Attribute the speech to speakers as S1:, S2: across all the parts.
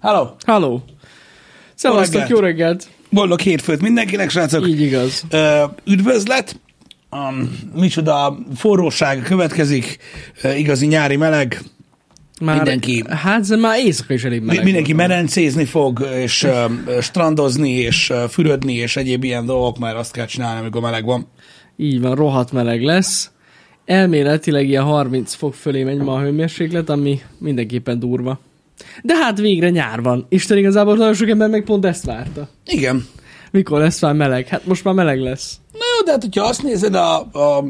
S1: Hello!
S2: Halló! Szevasztok, jó reggelt!
S1: Boldog hétfőt mindenkinek, srácok!
S2: Így igaz.
S1: Üdvözlet! Um, micsoda forróság következik, ö, igazi nyári meleg,
S2: Már,
S1: Mindenki-
S2: Hát már éjszaka is elég meleg.
S1: mindenki
S2: volt.
S1: merencézni fog, és ö, strandozni, és ö, fürödni, és egyéb ilyen dolgok, mert azt kell csinálni, amikor meleg van.
S2: Így van, rohadt meleg lesz. Elméletileg ilyen 30 fok fölé megy ma a hőmérséklet, ami mindenképpen durva. De hát végre nyár van. Isten igazából nagyon sok ember meg pont ezt várta.
S1: Igen.
S2: Mikor lesz már meleg? Hát most már meleg lesz.
S1: Na jó, de hát hogyha azt nézed, a, a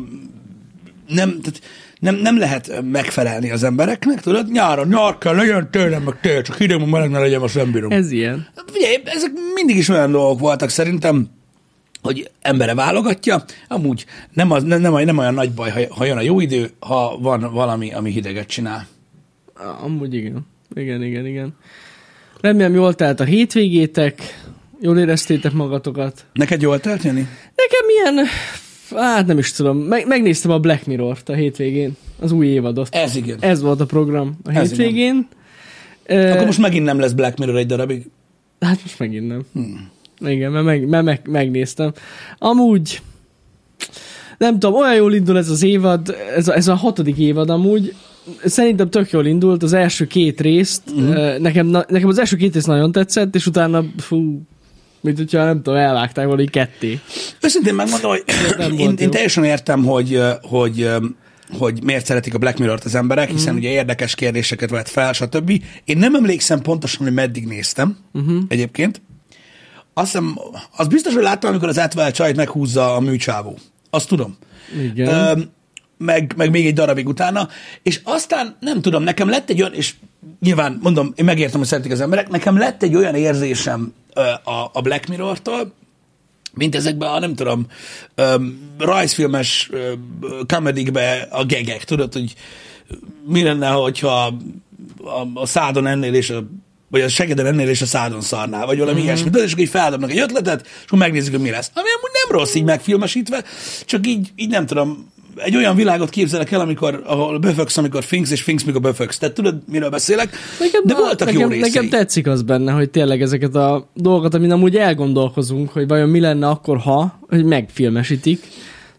S1: nem, tehát nem, nem lehet megfelelni az embereknek, tudod? Nyáron nyár kell legyen, tőlem meg tél, csak hideg, meleg ne legyen, azt nem bírom.
S2: Ez ilyen.
S1: Figyelj, ezek mindig is olyan dolgok voltak szerintem, hogy embere válogatja, amúgy nem, az, nem, nem, nem olyan nagy baj, ha, ha jön a jó idő, ha van valami, ami hideget csinál.
S2: Amúgy igen. Igen, igen, igen. Remélem jól telt a hétvégétek, jól éreztétek magatokat.
S1: Neked jól telt, Jani?
S2: Nekem ilyen, hát nem is tudom, meg, megnéztem a Black Mirror-t a hétvégén, az új évadot.
S1: Ez igen.
S2: Ez volt a program a
S1: Ez
S2: hétvégén. Ö,
S1: Akkor most megint nem lesz Black Mirror egy darabig.
S2: Hát most megint nem. Hmm. Igen, mert, meg, mert meg, megnéztem. Amúgy, nem tudom, olyan jól indul ez az évad, ez a, ez a hatodik évad amúgy, szerintem tök jól indult, az első két részt, uh-huh. nekem, nekem az első két rész nagyon tetszett, és utána, fú, mint hogyha nem tudom, elvágták volna így ketté.
S1: Őszintén megmondom, hogy én, én teljesen értem, hogy, hogy, hogy miért szeretik a Black Mirror-t az emberek,
S2: Mhm.
S1: hiszen ugye érdekes kérdéseket vett fel, stb. Én nem emlékszem pontosan, hogy meddig néztem
S2: Mhm.
S1: uh-huh. egyébként. Azt hiszem, az biztos, hogy láttam, amikor az átvált csajt meghúzza a műcsávó. Azt tudom.
S2: Igen.
S1: Ö, meg, meg még egy darabig utána, és aztán nem tudom, nekem lett egy olyan, és nyilván mondom, én megértem, hogy szeretik az emberek, nekem lett egy olyan érzésem a, a Black Mirror-tól, mint ezekben a, nem tudom, öm, rajzfilmes öm, comedykbe a gegek, tudod, hogy mi lenne, hogyha a, a szádon ennél és a vagy a segeden ennél és a szádon szarnál, vagy valami mm-hmm. ilyesmi. Tudod, és akkor így feldobnak egy ötletet, és akkor megnézzük, hogy mi lesz. Ami amúgy nem rossz így megfilmesítve, csak így, így nem tudom, egy olyan világot képzelek el, amikor, ahol beföksz, amikor finks, és finks, mikor beföksz. Tehát tudod, miről beszélek?
S2: Nekem,
S1: De voltak
S2: nekem,
S1: jó részei.
S2: Nekem tetszik az benne, hogy tényleg ezeket a dolgokat, amin amúgy elgondolkozunk, hogy vajon mi lenne akkor, ha, hogy megfilmesítik.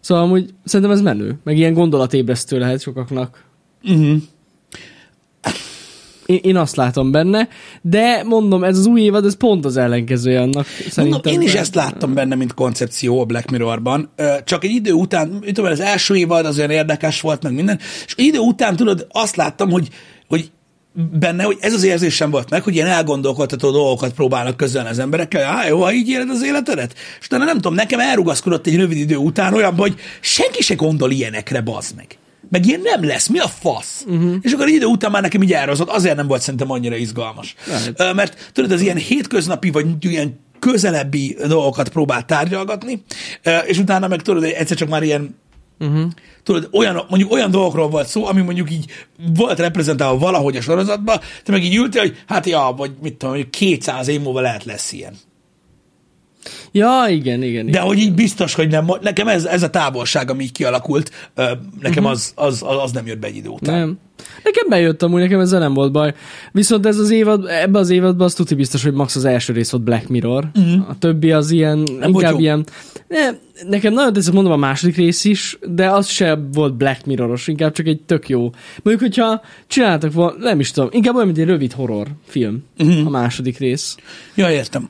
S2: Szóval amúgy szerintem ez menő. Meg ilyen gondolatébresztő lehet sokaknak.
S1: Uh-huh.
S2: Én, azt látom benne, de mondom, ez az új évad, ez pont az ellenkezője annak. Szerintem.
S1: Mondom, én is ezt láttam benne, mint koncepció a Black Mirrorban. Csak egy idő után, tudom, az első évad az olyan érdekes volt, meg minden, és idő után, tudod, azt láttam, hogy, hogy benne, hogy ez az érzésem volt meg, hogy ilyen elgondolkodtató dolgokat próbálnak közölni az emberekkel, á, jó, ha így éled az életedet? És utána nem tudom, nekem elrugaszkodott egy rövid idő után olyan, hogy senki se gondol ilyenekre, bazd meg. Meg ilyen nem lesz, mi a fasz? Uh-huh. És akkor idő után már nekem így elrozott, azért nem volt szerintem annyira izgalmas. Ö, Mert tudod, az ilyen hétköznapi, vagy ilyen közelebbi dolgokat próbál tárgyalgatni, és utána meg tudod, egyszer csak már ilyen
S2: Uh-huh.
S1: tudod, olyan, mondjuk olyan dolgokról volt szó, ami mondjuk így volt reprezentálva valahogy a sorozatban, te meg így ültél, hogy hát ja, vagy mit tudom, hogy 200 év múlva lehet lesz ilyen.
S2: Ja, igen, igen.
S1: De
S2: igen.
S1: hogy így biztos, hogy nem, nekem ez, ez a távolság, ami így kialakult, nekem az, az, az, az nem jött be egy idő után.
S2: Nem. Nekem bejött amúgy, nekem ezzel nem volt baj. Viszont ez az évad, ebbe az évadban az tuti biztos, hogy max az első rész volt Black Mirror. Uh-huh. A többi az ilyen, nem inkább ilyen... Ne, nekem nagyon tetszett mondom a második rész is, de az se volt Black Mirroros, inkább csak egy tök jó. Mondjuk, hogyha csináltak volna, nem is tudom, inkább olyan, mint egy rövid horror film, uh-huh. a második rész.
S1: Ja, értem.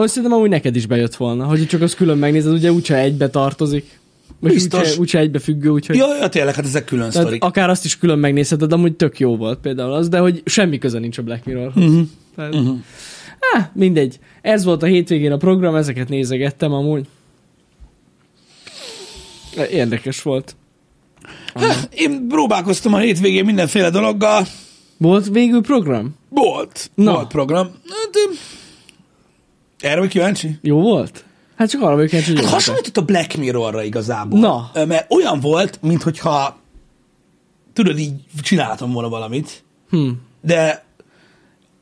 S2: Most szerintem amúgy neked is bejött volna, hogy csak az külön megnézed, ugye úgyse egybe tartozik. Most
S1: Biztos.
S2: úgyse, úgyse egybe függő, úgyhogy...
S1: Ja, ja, tényleg, hát ezek külön
S2: Tehát
S1: sztorik.
S2: akár azt is külön megnézheted, amúgy tök jó volt például az, de hogy semmi köze nincs a Black Mirrorhoz. Uh-huh. Tehát, uh-huh. Ah, mindegy. Ez volt a hétvégén a program, ezeket nézegettem amúgy. Érdekes volt.
S1: Hát, Én próbálkoztam a hétvégén mindenféle dologgal.
S2: Volt végül program?
S1: Volt.
S2: Na.
S1: Volt program. Hát, erre vagy kíváncsi?
S2: Jó volt? Hát csak arra vagyok kíváncsi, hogy
S1: Hát hasonlított a Black Mirrorra igazából.
S2: Na.
S1: Mert olyan volt, minthogyha tudod, így csináltam volna valamit,
S2: Hm.
S1: de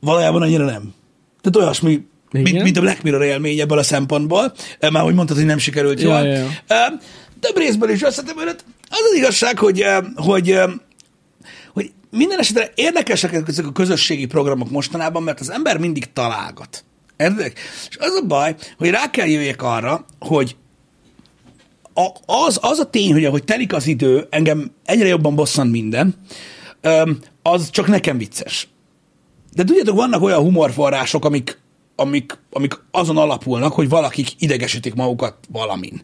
S1: valójában annyira nem. Tehát olyasmi, mint,
S2: Igen?
S1: mint a Black Mirror élmény ebből a szempontból, már hogy mondtad, hogy nem sikerült
S2: Ja,
S1: jól.
S2: ja, ja.
S1: Több részből is összetevődött. Az az igazság, hogy, hogy, hogy minden esetre érdekesek ezek a közösségi programok mostanában, mert az ember mindig találgat. Érdek? És az a baj, hogy rá kell jöjjek arra, hogy a, az, az a tény, hogy ahogy telik az idő, engem egyre jobban bosszant minden, az csak nekem vicces. De tudjátok, vannak olyan humorforrások, amik, amik, amik azon alapulnak, hogy valakik idegesítik magukat valamin.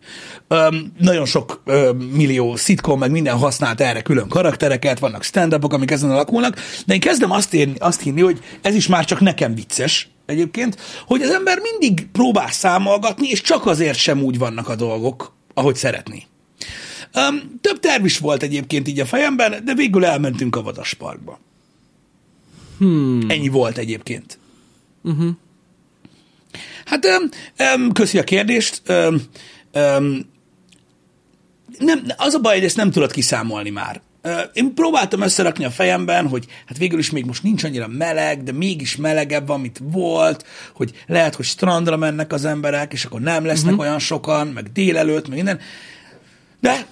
S1: Öm, nagyon sok öm, millió szitkom, meg minden használt erre külön karaktereket, vannak stand amik ezen alakulnak, de én kezdem azt, érni, azt hinni, hogy ez is már csak nekem vicces, egyébként, hogy az ember mindig próbál számolgatni, és csak azért sem úgy vannak a dolgok, ahogy szeretné. Um, több terv is volt egyébként így a fejemben, de végül elmentünk a vadasparkba. Hmm. Ennyi volt egyébként. Uh-huh. Hát um, um, köszi a kérdést. Um, um, nem, az a baj, hogy ezt nem tudod kiszámolni már. Én próbáltam összerakni a fejemben, hogy hát végül is még most nincs annyira meleg, de mégis melegebb van, mint volt, hogy lehet, hogy strandra mennek az emberek, és akkor nem lesznek uh-huh. olyan sokan, meg délelőtt, meg minden. De,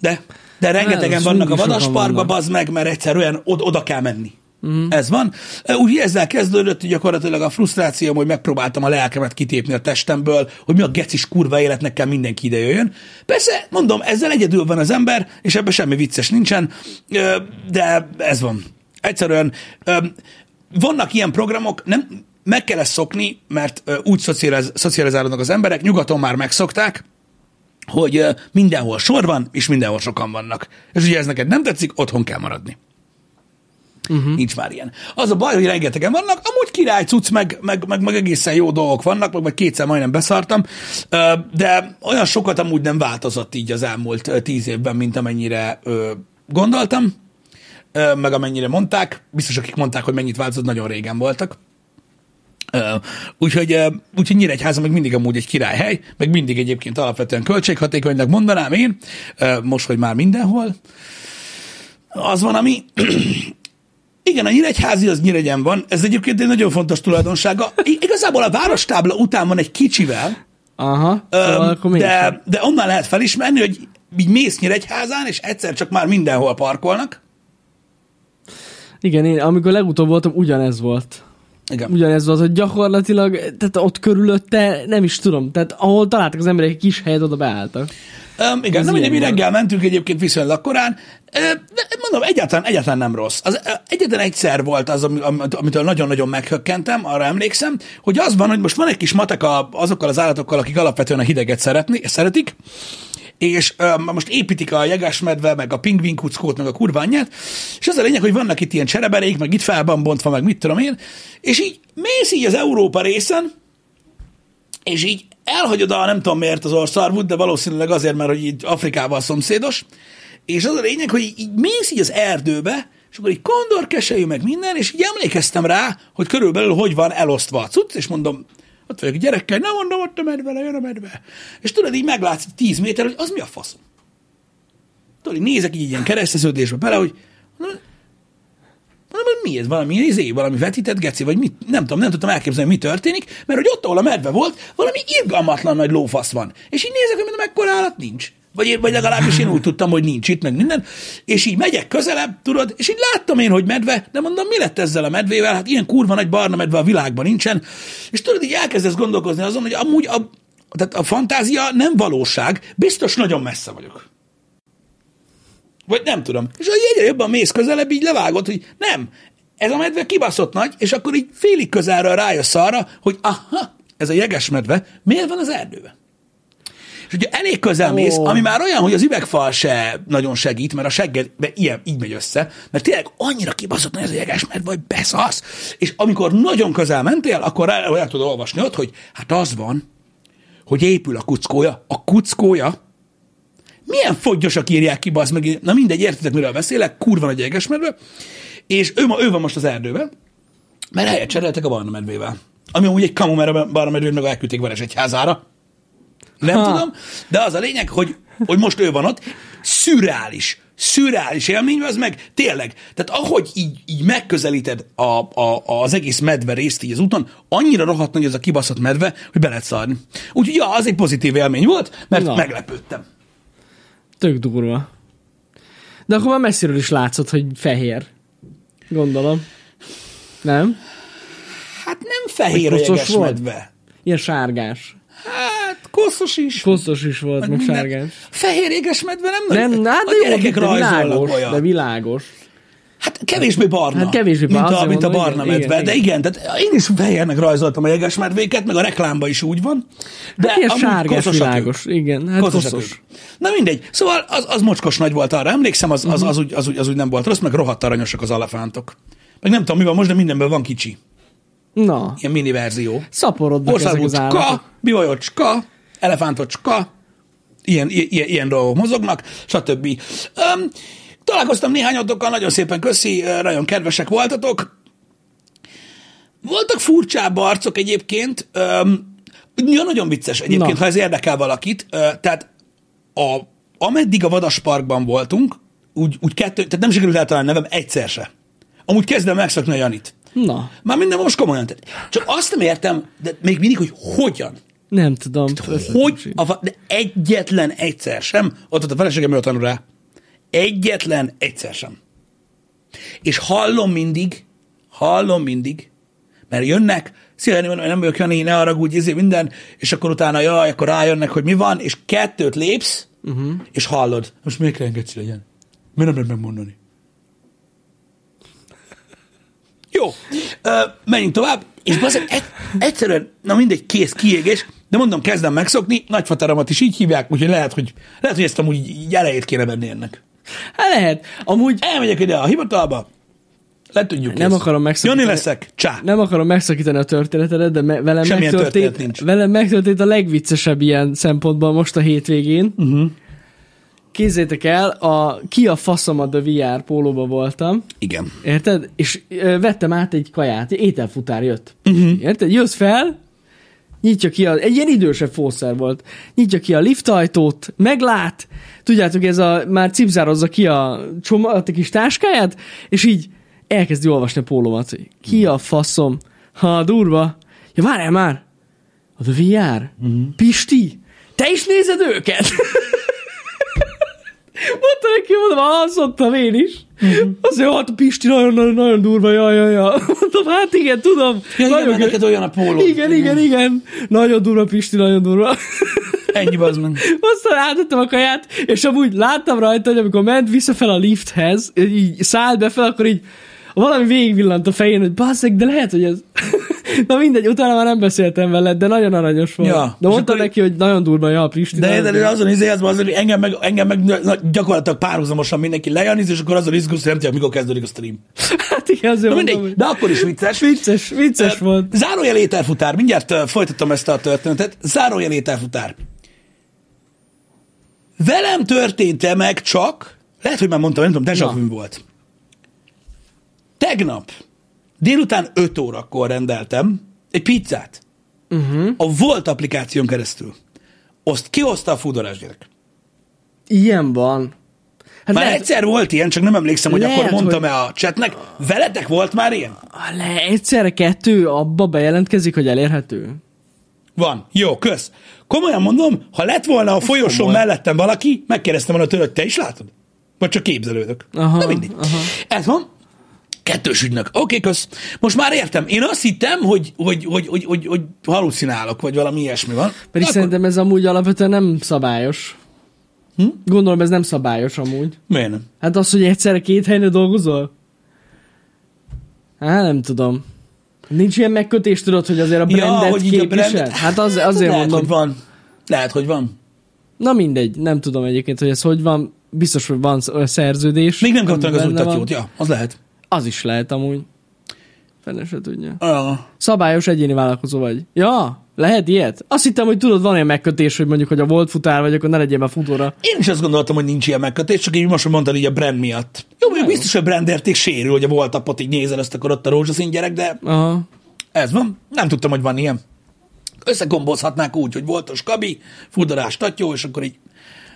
S1: de, de rengetegen vannak a vadasparkba, bazd meg, mert egyszerűen od- oda kell menni. Uh-huh. Ez van. Úgy ezzel kezdődött hogy gyakorlatilag a frusztrációm, hogy megpróbáltam a lelkemet kitépni a testemből, hogy mi a gecis kurva életnek kell mindenki ide jöjjön. Persze, mondom, ezzel egyedül van az ember, és ebben semmi vicces nincsen, de ez van. Egyszerűen vannak ilyen programok, nem, meg kell ezt szokni, mert úgy szocializ, szocializálódnak az emberek, nyugaton már megszokták, hogy mindenhol sor van, és mindenhol sokan vannak. És ugye ez neked nem tetszik, otthon kell maradni. Uh-huh. Nincs már ilyen. Az a baj, hogy rengetegen vannak, amúgy király cucc, meg, meg, meg, meg egészen jó dolgok vannak, meg, meg kétszer majdnem beszartam, de olyan sokat amúgy nem változott így az elmúlt tíz évben, mint amennyire gondoltam, meg amennyire mondták. Biztos, akik mondták, hogy mennyit változott, nagyon régen voltak. Uh, úgyhogy, uh, úgyhogy Nyíregyháza meg mindig amúgy egy királyhely, meg mindig egyébként alapvetően költséghatékonynak mondanám én, most, hogy már mindenhol. Az van, ami igen, a Nyíregyházi az Nyíregyen van, ez egyébként egy nagyon fontos tulajdonsága. Igazából a várostábla után van egy kicsivel,
S2: Aha, szóval
S1: öm, de, de onnan lehet felismerni, hogy így mész Nyíregyházán, és egyszer csak már mindenhol parkolnak.
S2: Igen, én amikor legutóbb voltam, ugyanez volt. Igen. Ugyanez volt, hogy gyakorlatilag, tehát ott körülötte, nem is tudom, tehát ahol találtak az emberek egy kis helyet, oda beálltak.
S1: Um, igen, nem mindegy, mi reggel mentünk egyébként viszonylag korán, de mondom, egyáltalán, egyáltalán nem rossz. Az, egyetlen egyszer volt az, amitől nagyon-nagyon meghökkentem, arra emlékszem, hogy az van, hogy most van egy kis matek azokkal az állatokkal, akik alapvetően a hideget szeretni, szeretik, és um, most építik a jegesmedve, meg a pingvinkuckót, meg a kurványát, és az a lényeg, hogy vannak itt ilyen csereberék, meg itt fel van bontva, meg mit tudom én, és így mész így az Európa részen, és így elhagyod a nem tudom miért az orszarvút, de valószínűleg azért, mert hogy így Afrikával szomszédos, és az a lényeg, hogy így mész így az erdőbe, és akkor így kondorkeselyű meg minden, és így emlékeztem rá, hogy körülbelül hogy van elosztva a cucc, és mondom, ott vagyok gyerekkel, nem mondom, ott a medve, jön a medve. És tudod, így meglátsz 10 méter, hogy az mi a fasz? Tudod, így nézek így ilyen kereszteződésbe bele, hogy mi ez? Valami izé, valami vetített geci, vagy mit? Nem tudom, nem tudtam elképzelni, mi történik, mert hogy ott, ahol a medve volt, valami irgalmatlan nagy lófasz van. És így nézek, hogy mondom, mekkora állat nincs. Vagy, én, vagy legalábbis én úgy tudtam, hogy nincs itt, meg minden. És így megyek közelebb, tudod, és így láttam én, hogy medve, de mondom, mi lett ezzel a medvével? Hát ilyen kurva nagy barna medve a világban nincsen. És tudod, így elkezdesz gondolkozni azon, hogy amúgy a, tehát a fantázia nem valóság, biztos nagyon messze vagyok. Vagy nem tudom. És egyre jobban mész közelebb, így levágod, hogy nem, ez a medve kibaszott nagy, és akkor így félig közelről rájössz arra, hogy aha, ez a jeges medve miért van az erdőben? És ugye elég közel mész, oh. ami már olyan, hogy az üvegfal se nagyon segít, mert a seggedbe ilyen, így megy össze, mert tényleg annyira kibaszott ez a jeges medve, vagy beszasz. És amikor nagyon közel mentél, akkor rá, el tudod olvasni ott, hogy hát az van, hogy épül a kuckója. A kuckója milyen fogyosak írják ki, basz meg, na mindegy, értitek, miről beszélek, kurva nagy jegesmedve, és ő, ő van most az erdőben, mert helyet cseréltek a barna medvével. Ami úgy egy kamu, mert a barna medvét meg elküldték házára. Nem ha. tudom, de az a lényeg, hogy, hogy most ő van ott, szürreális, szürreális élmény, az meg tényleg. Tehát ahogy így, így megközelíted a, a, az egész medve részt így az úton, annyira rohadt nagy ez a kibaszott medve, hogy be lehet szarni. Úgyhogy ja, az egy pozitív élmény volt, mert Na. meglepődtem.
S2: Tök durva. De akkor már messziről is látszott, hogy fehér. Gondolom. Nem?
S1: Hát nem fehér a medve.
S2: Ilyen sárgás.
S1: Hát koszos is.
S2: Koszos is volt, meg
S1: Minden-
S2: sárgás.
S1: Fehér jeges medve nem
S2: Nem,
S1: nagy.
S2: hát
S1: a gyerekek rajzolnak
S2: világos,
S1: olyan.
S2: de világos.
S1: Hát kevésbé barna.
S2: Hát kevésbé
S1: mint
S2: barna,
S1: a, mint a
S2: mondom,
S1: barna
S2: igen,
S1: medve.
S2: igen,
S1: de igen, tehát én is fehérnek rajzoltam a jegesmedvéket, meg a reklámban is úgy van. De
S2: Hát ilyen sárgás,
S1: koszosak ők.
S2: világos. Igen, hát koszos.
S1: Na mindegy. Szóval az, az mocskos nagy volt arra, emlékszem, az,
S2: Mhm.
S1: az, az, úgy, az, úgy, az úgy nem volt rossz, meg rohadt aranyosak az alafántok. Meg nem tudom, mi van most, de mindenből van kicsi.
S2: Na,
S1: Ilyen mini verzió.
S2: szaporodnak ezek az állatok.
S1: Bivajocska, elefántocska, ilyen, ilyen, ilyen dolgok mozognak, stb. Um, találkoztam néhányatokkal, nagyon szépen köszi, nagyon kedvesek voltatok. Voltak furcsább arcok egyébként, um, ja, nagyon vicces egyébként,
S2: Na.
S1: ha ez érdekel valakit. Ö, tehát a, ameddig a Vadas Parkban voltunk, úgy, úgy kettő, tehát nem sikerült eltalálni nevem egyszer se. Amúgy kezdem megszokni a Janit.
S2: Na,
S1: Már minden most komolyan. Tehát csak azt nem értem, de még mindig, hogy hogyan.
S2: nem tudom.
S1: Hogy, a, de egyetlen egyszer sem, ott ott a feleségem tanul rá, egyetlen egyszer sem. És hallom mindig, hallom mindig, mert jönnek, szia, Jani, mondom, nem vagyok Jani, ne haragudj, izé minden, és akkor utána, jaj, akkor rájönnek, hogy mi van, és kettőt lépsz, uh-huh. és hallod. Most miért kell engedsz legyen? Miért nem lehet megmondani? Jó, Ö, menjünk tovább, és egy, egyszerűen, na mindegy, kész kiégés, de mondom, kezdem megszokni, nagyfateromat is így hívják, úgyhogy lehet, hogy, lehet, hogy ezt amúgy így elejét kéne venni ennek.
S2: Hát lehet. Amúgy
S1: Elmegyek ide a hivatalba, le tudjuk
S2: Nem
S1: kész.
S2: akarom megszakítani.
S1: Jani leszek, csá.
S2: nem akarom megszakítani a történetedet, de me- velem
S1: Semmilyen
S2: megtörtént,
S1: nincs.
S2: velem megtörtént a legviccesebb ilyen szempontból most a hétvégén. Uh-huh. Kézzétek el, a ki a faszom a The VR pólóba voltam,
S1: Igen.
S2: érted? És ö, vettem át egy kaját, ételfutár jött. Uh-huh. Érted? Jössz fel, nyitja ki, a, egy ilyen idősebb fószer volt, nyitja ki a liftajtót, meglát, tudjátok, ez a, már cipzározza ki a, csoma, a kis táskáját, és így elkezdi olvasni a pólómat, hogy ki a faszom, ha durva, ja várjál már, a The VR, uh-huh. Pisti, te is nézed őket? Mondta neki, mondom, azt mondtam én is. Uh-huh. Azért, a Pisti nagyon, nagyon, nagyon durva, jaj, jaj, jaj. Mondom, hát igen, tudom.
S1: Ja, igen,
S2: nagyon ke-
S1: neked olyan a póló.
S2: igen, igen, igen. Nagyon durva, Pisti, nagyon durva.
S1: Ennyi az meg.
S2: Aztán átadtam a kaját, és amúgy láttam rajta, hogy amikor ment vissza fel a lifthez, így szállt be fel, akkor így valami végigvillant a fején, hogy basszeg, de lehet, hogy ez... Na mindegy, utána már nem beszéltem veled, de nagyon aranyos volt.
S1: Ja,
S2: de mondta
S1: akkor-
S2: neki, hogy nagyon durva, ja, Pisti.
S1: De,
S2: nagyon
S1: de, de azon izé, az, az, hogy engem meg, engem meg gyakorlatilag párhuzamosan mindenki lejaniz, és akkor azon izgulsz, hogy nem tudja, mikor kezdődik a stream.
S2: Hát igen, azért mondom,
S1: mindegy,
S2: hogy
S1: de akkor is vicces.
S2: vicces, vicces
S1: Ö,
S2: volt.
S1: Zárójel ételfutár, mindjárt ö, folytatom ezt a történetet. Zárójel ételfutár. Velem történt-e meg csak, lehet, hogy már mondtam, nem tudom, vu volt. Tegnap délután 5 órakor rendeltem egy pizzát. Uh-huh. A Volt applikáción keresztül. Azt kihozta a fúdorás gyerek.
S2: Ilyen van. Hát
S1: Már
S2: lehet,
S1: egyszer volt ilyen, csak nem emlékszem, hogy
S2: Lehet,
S1: akkor mondtam-e
S2: hogy-
S1: a chatnek. Veletek volt már ilyen?
S2: le, egyszerre kettő abba bejelentkezik, hogy elérhető.
S1: Van. Jó, kösz. Komolyan mondom, ha lett volna a folyosón
S2: komoly.
S1: mellettem valaki, megkérdeztem volna tőle, hogy te is látod? Vagy csak képzelődök.
S2: Aha,
S1: Na mindig.
S2: aha.
S1: Ez van. Kettős ügynök. Oké, okay, kösz. Most már értem. Én azt hittem, hogy, hogy, hogy, hogy, hogy, hogy halucinálok, vagy valami ilyesmi van.
S2: Pedig
S1: Akkor-
S2: szerintem ez amúgy alapvetően nem szabályos. Hm? Gondolom ez nem szabályos amúgy.
S1: Miért nem?
S2: Hát az, hogy egyszerre két helyen dolgozol? Hát nem tudom. Nincs ilyen megkötés, tudod, hogy azért a brandet
S1: hogy így a
S2: képvisel?
S1: brandet-
S2: Hát az, azért
S1: Lehet,
S2: mondom.
S1: hogy van. Lehet, hogy van.
S2: Na mindegy, nem tudom egyébként, hogy ez hogy van. Biztos, hogy van sz- szerződés.
S1: Még nem kaptam az
S2: van.
S1: úttatjót. Ja, az lehet.
S2: Az is lehet amúgy. Fene se tudja.
S1: Uh,
S2: Szabályos egyéni vállalkozó vagy. Ja, lehet ilyet? Azt hittem, hogy tudod, van ilyen megkötés, hogy mondjuk, hogy a volt futár vagy, akkor ne legyél már futóra.
S1: én is azt gondoltam, hogy nincs ilyen megkötés, csak így most, mondtad így a brand miatt. Jó, mondjuk biztos, hogy a brandérték sérül, hogy a volt apot így nézel, ezt akkor ott a rózsaszín gyerek, de
S2: Aha.
S1: Ez van. Nem tudtam, hogy van ilyen. Összekombozhatnák úgy, hogy voltos kabi, fudorás tatyó, és akkor így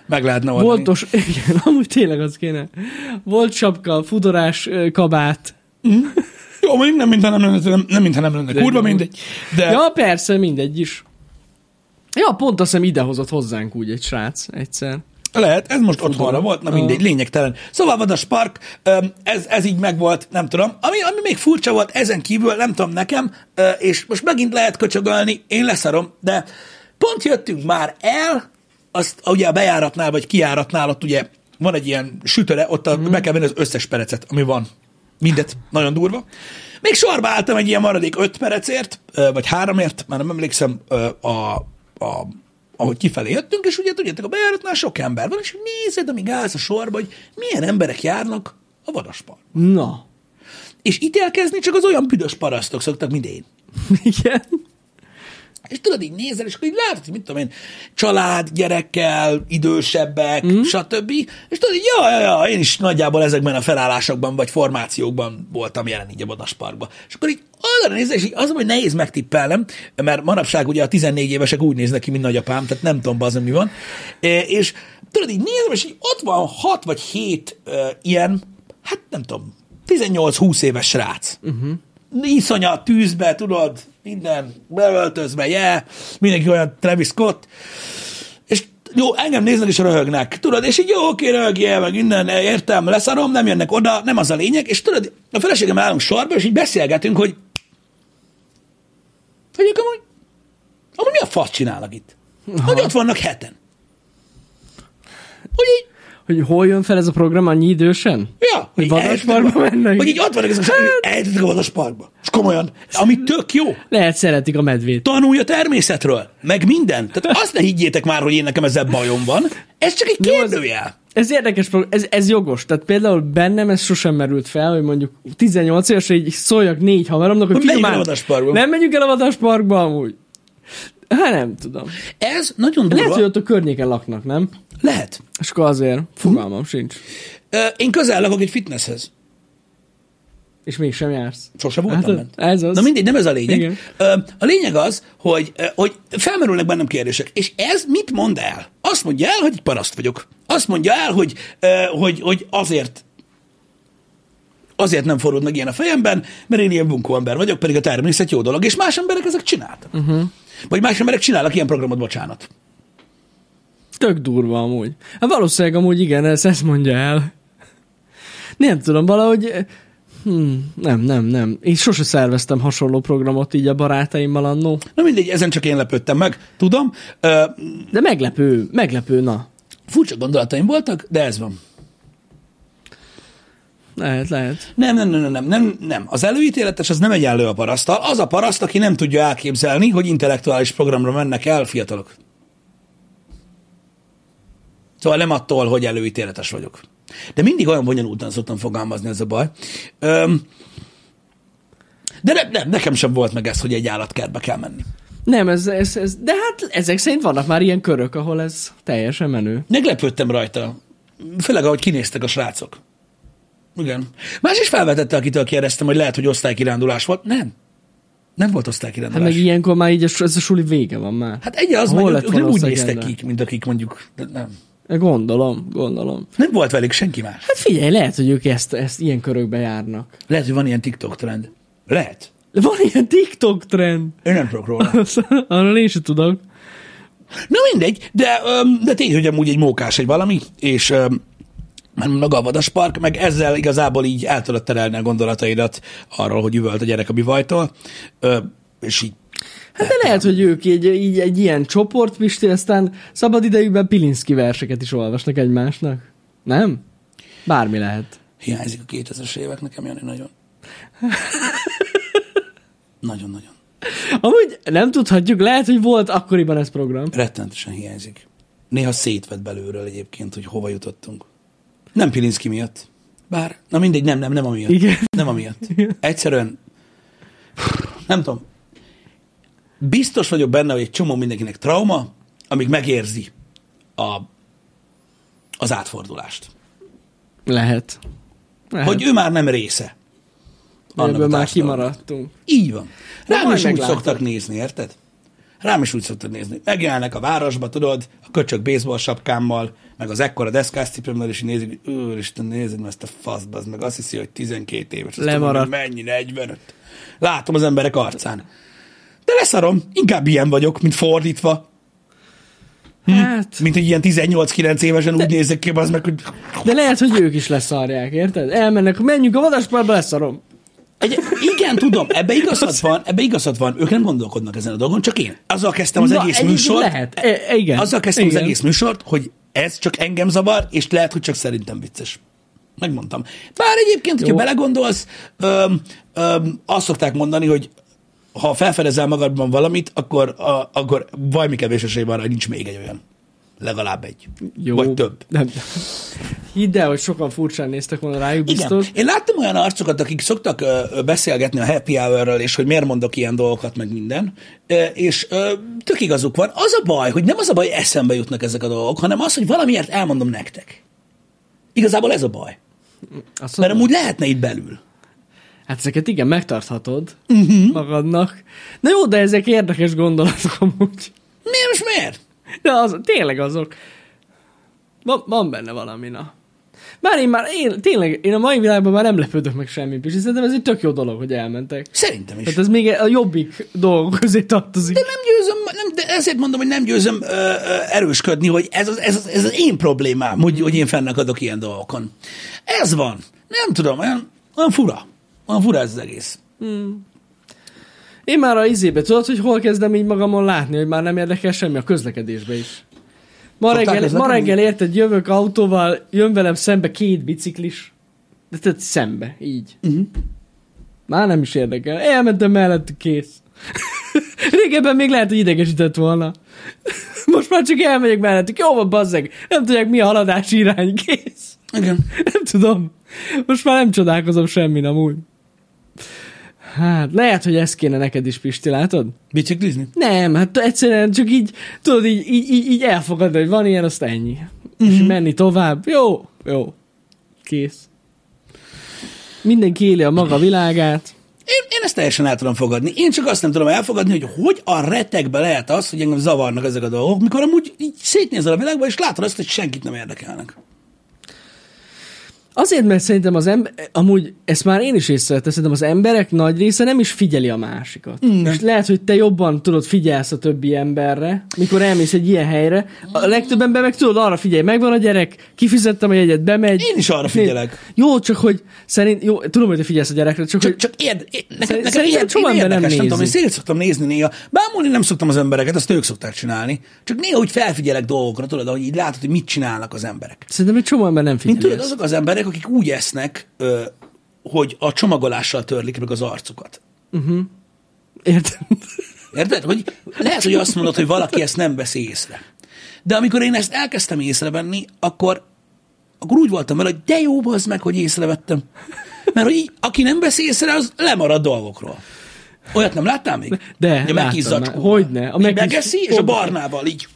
S1: meg lehetne oldani.
S2: Voltos, igen, amúgy tényleg az kéne. Volt sapka, fudorás, kabát.
S1: Jó, mondjuk nem mintha nem lenne, nem, nem, mintha nem lenne
S2: De
S1: kurva mindegy. De
S2: Ja, persze, mindegy is. Ja, pont azt hiszem idehozott hozzánk úgy egy srác egyszer.
S1: Lehet, ez most otthonra volt, na mindegy, lényegtelen. Szóval Vadas Park, öm, ez, ez így megvolt, nem tudom. Ami, ami még furcsa volt, ezen kívül, nem tudom nekem, és most megint lehet köcsögölni, én leszarom, de pont jöttünk már el, azt ugye a bejáratnál, vagy kijáratnál, ott ugye van egy ilyen sütöre, ott a, be kell venni az összes perecet, ami van. Mindet, nagyon durva. Még sorba álltam egy ilyen maradék öt perecért, vagy háromért, már nem emlékszem, a, a ahogy kifelé jöttünk, és ugye tudjátok, a bejáratnál sok ember van, és nézed, amíg állsz a sorba, hogy milyen emberek járnak a vadaspark.
S2: Na.
S1: És ítélkezni csak az olyan büdös parasztok szoktak, mint én.
S2: Igen.
S1: És tudod, így nézel, és akkor így látod, hogy mit tudom én, család, gyerekkel, idősebbek, mm. stb. És tudod, így, ja, ja, ja, én is nagyjából ezekben a felállásokban vagy formációkban voltam jelen így a Badasparkban. És akkor így arra nézel, és így az, hogy nehéz megtippelnem, mert manapság ugye a 14 évesek úgy néznek ki, mint nagyapám, tehát nem tudom, az, mi van. És tudod, így nézem, és így ott van 6 vagy 7 uh, ilyen, hát nem tudom, 18-20 éves srác. Uh-huh iszonyat tűzbe, tudod, minden beöltözve, yeah, mindenki olyan Travis Scott, és jó, engem néznek és röhögnek, tudod, és így jó, oké, röhögjél, meg innen, értem, leszarom, nem jönnek oda, nem az a lényeg, és tudod, a feleségem állunk sorba, és így beszélgetünk, hogy hogy ők amúgy, amúgy mi a fasz csinálnak itt? Hogy ott vannak heten. Hogy így,
S2: Hogy hol jön fel ez a program annyi idősen?
S1: Ja,
S2: Hogy Vadasparkba mennek?
S1: Hogy így ott vannak ezek, hát... eljöttek a Vadasparkba. És komolyan, ami tök jó.
S2: Lehet szeretik a medvét.
S1: Tanulj a természetről, meg minden. Tehát azt ne higgyétek már, hogy én nekem ezzel bajom van. Ez csak egy kérdőjel.
S2: Ez érdekes ez, ez jogos. Tehát például bennem ez sosem merült fel, hogy mondjuk 18 évesen így szóljak négy haveromnak, hogy
S1: Hogy
S2: figyelj már,
S1: vadasparkba.
S2: nem menjünk el a vadasparkba amúgy. Hát nem tudom.
S1: Ez nagyon
S2: Lehet,
S1: durva.
S2: hogy ott a környéken laknak, nem?
S1: Lehet.
S2: És akkor azért fogalmam sincs.
S1: Ö, Én közel lakok egy fitnesshez.
S2: És mégsem jársz.
S1: Sose voltam
S2: Hát,
S1: bent.
S2: ez az.
S1: Na mindegy, nem ez a lényeg.
S2: Igen.
S1: A lényeg az, hogy, hogy felmerülnek bennem kérdések. És ez mit mond el? Azt mondja el, hogy egy paraszt vagyok. Azt mondja el, hogy, hogy, hogy azért azért nem forrod meg ilyen a fejemben, mert én ilyen bunkó ember vagyok, pedig a természet jó dolog, és más emberek ezek csináltak. Uh-huh. Vagy más emberek csinálnak ilyen programot, bocsánat.
S2: Tök durva amúgy. Hát valószínűleg amúgy igen, ez ezt mondja el. Nem tudom, valahogy... Hmm, nem, nem, nem. Én sose szerveztem hasonló programot így a barátaimmal annó.
S1: Na mindegy, ezen csak én lepődtem meg, tudom. Ö,
S2: De meglepő, meglepő, na.
S1: furcsa gondolataim voltak, de ez van.
S2: Lehet, lehet.
S1: Nem, nem, nem, nem, nem, nem. Az előítéletes az nem egyenlő a paraszttal. Az a paraszt, aki nem tudja elképzelni, hogy intellektuális programra mennek el fiatalok. Szóval nem attól, hogy előítéletes vagyok. De mindig olyan bonyolultan szoktam fogalmazni, ez a baj. Öm, de ne, nem, nekem sem volt meg ez, hogy egy állatkertbe kell menni.
S2: Nem, ez, ez, ez, de hát ezek szerint vannak már ilyen körök, ahol ez teljesen menő.
S1: Meglepődtem rajta. Főleg, ahogy kinéztek a srácok. Igen. Más is felvetette, akitől kérdeztem, hogy lehet, hogy osztálykirándulás volt. Nem. Nem volt
S2: Hát
S1: osztálykirándulás.
S2: meg ilyenkor már így ez a suli vége van már.
S1: Hát egy az, hogy ők nem úgy néztek ki, mint akik mondjuk, nem.
S2: Gondolom, gondolom.
S1: Nem volt velük senki más.
S2: Hát figyelj, lehet, hogy ők ezt, ezt ilyen körökbe járnak.
S1: Lehet, hogy van ilyen TikTok trend. Lehet.
S2: Van ilyen TikTok trend.
S1: Én nem tudok róla.
S2: Arról én sem tudok.
S1: Na mindegy, de, de tény, hogy amúgy egy mókás egy valami, és mert maga a vadaspark, meg ezzel igazából így el tudod terelni a gondolataidat arról, hogy üvölt a gyerek a bivajtól, és így
S2: Hát de lehet, hogy ők így, így egy ilyen csoport, Pisti, aztán szabad idejükben Pilinszki verseket is olvasnak egymásnak. Nem? Bármi lehet.
S1: hiányzik a 2000-es évek nekem, Jani, nagyon. Nagyon-nagyon.
S2: Amúgy nem tudhatjuk, lehet, hogy volt akkoriban ez program.
S1: Rettentesen hiányzik. Néha szétvett belőről egyébként, hogy hova jutottunk. Nem Pilinszki miatt. Bár, na mindegy, nem, nem, nem amiatt.
S2: Igen.
S1: Nem amiatt. Egyszerűen, nem tudom, biztos vagyok benne, hogy egy csomó mindenkinek trauma, amíg megérzi a, az átfordulást.
S2: Lehet. lehet.
S1: Hogy ő már nem része.
S2: Ebből már kimaradtunk.
S1: Így van. Rám is úgy szoktak nézni, érted? Rám is úgy szoktak nézni. Megjelennek a városba, tudod, a köcsök baseball sapkámmal, meg az ekkora deszkás cipőmmel, és nézik, hogy úristen, nézed meg ezt a faszba, az meg azt hiszi, hogy 12 éves.
S2: Lemaradt.
S1: Tudom, mennyi, 45. Látom az emberek arcán. De leszarom, inkább ilyen vagyok, mint fordítva.
S2: Hát,
S1: Mint egy ilyen 18-9 évesen úgy nézek ki, az meg, hogy
S2: de lehet, hogy ők is leszarják, érted? Elmennek, menjünk a vadasparkba, leszarom.
S1: Egy, igen, tudom, ebbe igazad van, ebbe igazad van, ők nem gondolkodnak ezen a dolgon, csak én. Azzal kezdtem az
S2: Na,
S1: egész műsort,
S2: Lehet, e, igen.
S1: azzal kezdtem
S2: igen.
S1: az egész műsort, hogy ez csak engem zavar, és lehet, hogy csak szerintem vicces. Megmondtam. Bár egyébként, hogyha
S2: Jó.
S1: belegondolsz, öm, öm, azt szokták mondani, hogy ha felfedezel magadban valamit, akkor, a, akkor valami kevés esély van, hogy nincs még egy olyan. Legalább egy.
S2: Jó.
S1: Vagy több.
S2: Nem. Hidd el, hogy sokan furcsán néztek volna rájuk
S1: Igen.
S2: biztos.
S1: Én láttam olyan arcokat, akik szoktak ö, beszélgetni a happy hour és hogy miért mondok ilyen dolgokat, meg minden, ö, és ö, tök igazuk van. Az a baj, hogy nem az a baj, eszembe jutnak ezek a dolgok, hanem az, hogy valamiért elmondom nektek. Igazából ez a baj.
S2: Azt
S1: Mert amúgy lehetne itt belül.
S2: Hát ezeket igen, megtarthatod
S1: Mhm.
S2: uh-huh. magadnak. Na jó, de ezek érdekes gondolatok amúgy.
S1: Miért most miért?
S2: De az, tényleg azok. Van, van benne valami, na. Már én már, én, tényleg, én a mai világban már nem lepődök meg semmi, és szerintem ez egy tök jó dolog, hogy elmentek.
S1: Szerintem is.
S2: Tehát ez még a jobbik dolgok közé tartozik.
S1: De nem győzöm, nem, de ezért mondom, hogy nem győzöm ö, ö, erősködni, hogy ez az, ez, az, ez az én problémám, hogy, hogy én fennakadok ilyen dolgokon. Ez van. Nem tudom, olyan, olyan fura. Olyan fura ez az egész.
S2: Én már a izébe tudod, hogy hol kezdem így magamon látni, hogy már nem érdekel semmi a közlekedésbe is. Ma
S1: Szoktál
S2: reggel, ma reggel érted, jövök autóval, jön velem szembe két biciklis. De tehát szembe, így. Uh-huh. Már nem is érdekel. Elmentem mellett, kész. Régebben még lehet, hogy idegesített volna. Most már csak elmegyek mellettük. Jó van, bazzeg. Nem tudják, mi a haladási irány. Kész.
S1: Igen.
S2: Nem tudom. Most már nem csodálkozom semmin amúgy. Hát, lehet, hogy ez kéne neked is, Pisti, látod?
S1: Biciklizni?
S2: Nem, hát egyszerűen csak így, tudod, így, így, így, így elfogadni, hogy van ilyen, azt ennyi. Mm-hmm. És menni tovább. Jó, jó. Kész. Mindenki éli a maga világát.
S1: Én, én ezt teljesen el tudom fogadni. Én csak azt nem tudom elfogadni, hogy hogy a retekbe lehet az, hogy engem zavarnak ezek a dolgok, mikor amúgy így szétnézel a világba, és látod azt, hogy senkit nem érdekelnek.
S2: Azért, mert szerintem az ember, amúgy ezt már én is észrevettem, szerintem az emberek nagy része nem is figyeli a másikat. Mm. És lehet, hogy te jobban tudod figyelsz a többi emberre, mikor elmész egy ilyen helyre. A legtöbb ember meg tudod arra figyelj, megvan a gyerek, kifizettem a jegyet, bemegy.
S1: Én is arra figyelek.
S2: Jó, csak hogy szerint, jó, tudom, hogy te figyelsz a gyerekre, csak,
S1: Csak,
S2: hogy
S1: csak érd, ér, nekem,
S2: Szerint-
S1: nekem
S2: szerintem
S1: ér,
S2: csomó
S1: én
S2: ember nem
S1: nem tudom, én szét szoktam nézni néha. Bámulni nem szoktam az embereket, azt ők szokták csinálni. Csak néha úgy felfigyelek dolgokra, tudod, hogy így látod, hogy mit csinálnak az emberek.
S2: szerintem egy csomó ember nem figyeli
S1: Mint tudod, azok az emberek, akik úgy esznek, ö, hogy a csomagolással törlik meg az arcukat.
S2: Értem.
S1: Érted? Hogy lehet, hogy azt mondod, hogy valaki ezt nem veszi észre. De amikor én ezt elkezdtem észrevenni, akkor, akkor úgy voltam vele, hogy de jó az meg, hogy észrevettem. Mert hogy így, aki nem veszi észre, az lemarad dolgokról. Olyat nem láttál még?
S2: De,
S1: Hogy a
S2: láttam. Hogyne. A megkis-
S1: megeszi, és a barnával így.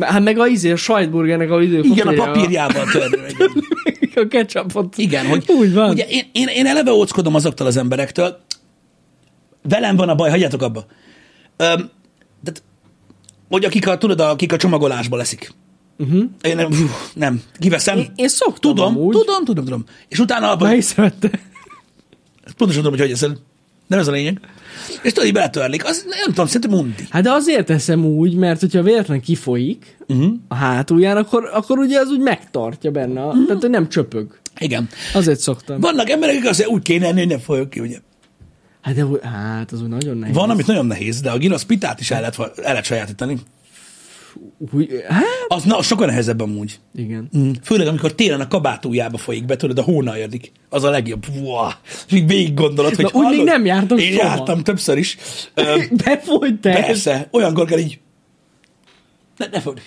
S2: Hát meg a izé, a sajtburgernek a idő
S1: Igen, a papírjával törni. Igen.
S2: a ketchupot.
S1: Igen, hogy
S2: Úgy van.
S1: Ugye én, én, én eleve óckodom azoktól az emberektől, velem van a baj, hagyjátok abba. Öm, tehát, hogy akik a, tudod, akik a csomagolásba leszik. Uh-huh. Én nem, hú, nem, kiveszem.
S2: Én, én szoktam
S1: tudom,
S2: amúgy.
S1: tudom, tudom, tudom. És utána abban,
S2: Már észrevette.
S1: pontosan tudom, hogy hogy eszel. Nem ez a lényeg. És tudod, így beletörlik. Az, nem tudom, szerintem undi.
S2: Hát de azért teszem úgy, mert hogyha véletlen kifolyik uh-huh. a hátulján, akkor, akkor ugye az úgy megtartja benne, uh-huh. tehát hogy nem csöpög.
S1: Igen.
S2: Azért szoktam.
S1: Vannak emberek, akik mondják, úgy kéne enni, hogy ne folyok ki, ugye.
S2: Hát, de, hát az úgy nagyon nehéz.
S1: Van, amit nagyon nehéz, de a Guinness pitát is el lehet, el lehet sajátítani.
S2: Úgy, hát,
S1: Az na, sokkal nehezebb amúgy.
S2: igen.
S1: Mm. Főleg, amikor télen a kabátújába folyik be, tudod, a hóna érdik. Az a legjobb. Wow. És így végig gondolod, hogy
S2: Na, úgy még nem jártam
S1: Én
S2: soha.
S1: jártam többször is.
S2: Befolyt te.
S1: persze, olyankor kell így. Ne, ne fogd.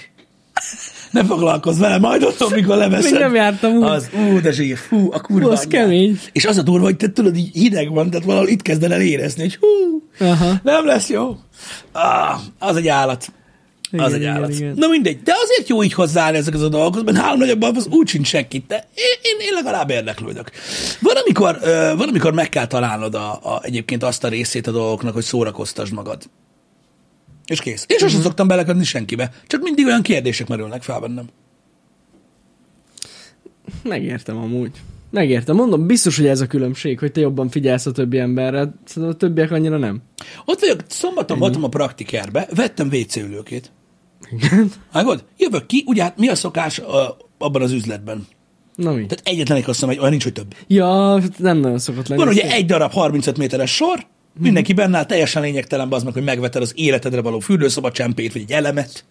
S1: Ne foglalkozz vele, majd ott, amikor leveszed.
S2: Még nem jártam úgy.
S1: Az, ú, de zsír, fú, a kurva.
S2: Az kemény.
S1: És az a durva, hogy te tudod, így hideg van, tehát valahol itt kezded el érezni, hogy hú,
S2: Aha.
S1: nem lesz jó. Ah, az egy állat.
S2: Igen,
S1: az egy
S2: igen,
S1: állat.
S2: igen.
S1: Na mindegy, de azért jó így hozzáállni ezekhez a dolgokhoz, mert három nagyobb az úgy sincs senkit, de én, én, én legalább érdeklődök. Van amikor, van, amikor meg kell találnod a, a, egyébként azt a részét a dolgoknak, hogy szórakoztasd magad. És kész. És sosem szoktam beleködni senkibe. Csak mindig olyan kérdések merülnek fel bennem.
S2: Megértem amúgy. Megértem. Mondom, biztos, hogy ez a különbség, hogy te jobban figyelsz a többi emberre. Szerintem a többiek annyira nem.
S1: Ott vagyok, szombaton voltam a praktikerbe, vettem WC ülőkét.
S2: Igen.
S1: Vágod? Jövök ki, ugye hát mi a szokás a, abban az üzletben?
S2: Na mi?
S1: Tehát egyetlen egy kasszam, egy, olyan nincs, hogy több.
S2: Ja, nem nagyon szokott lenni.
S1: Van ugye egy darab 35 méteres sor, mindenki benne áll, teljesen lényegtelen az meg, hogy megveted az életedre való fürdőszoba csempét, vagy egy elemet.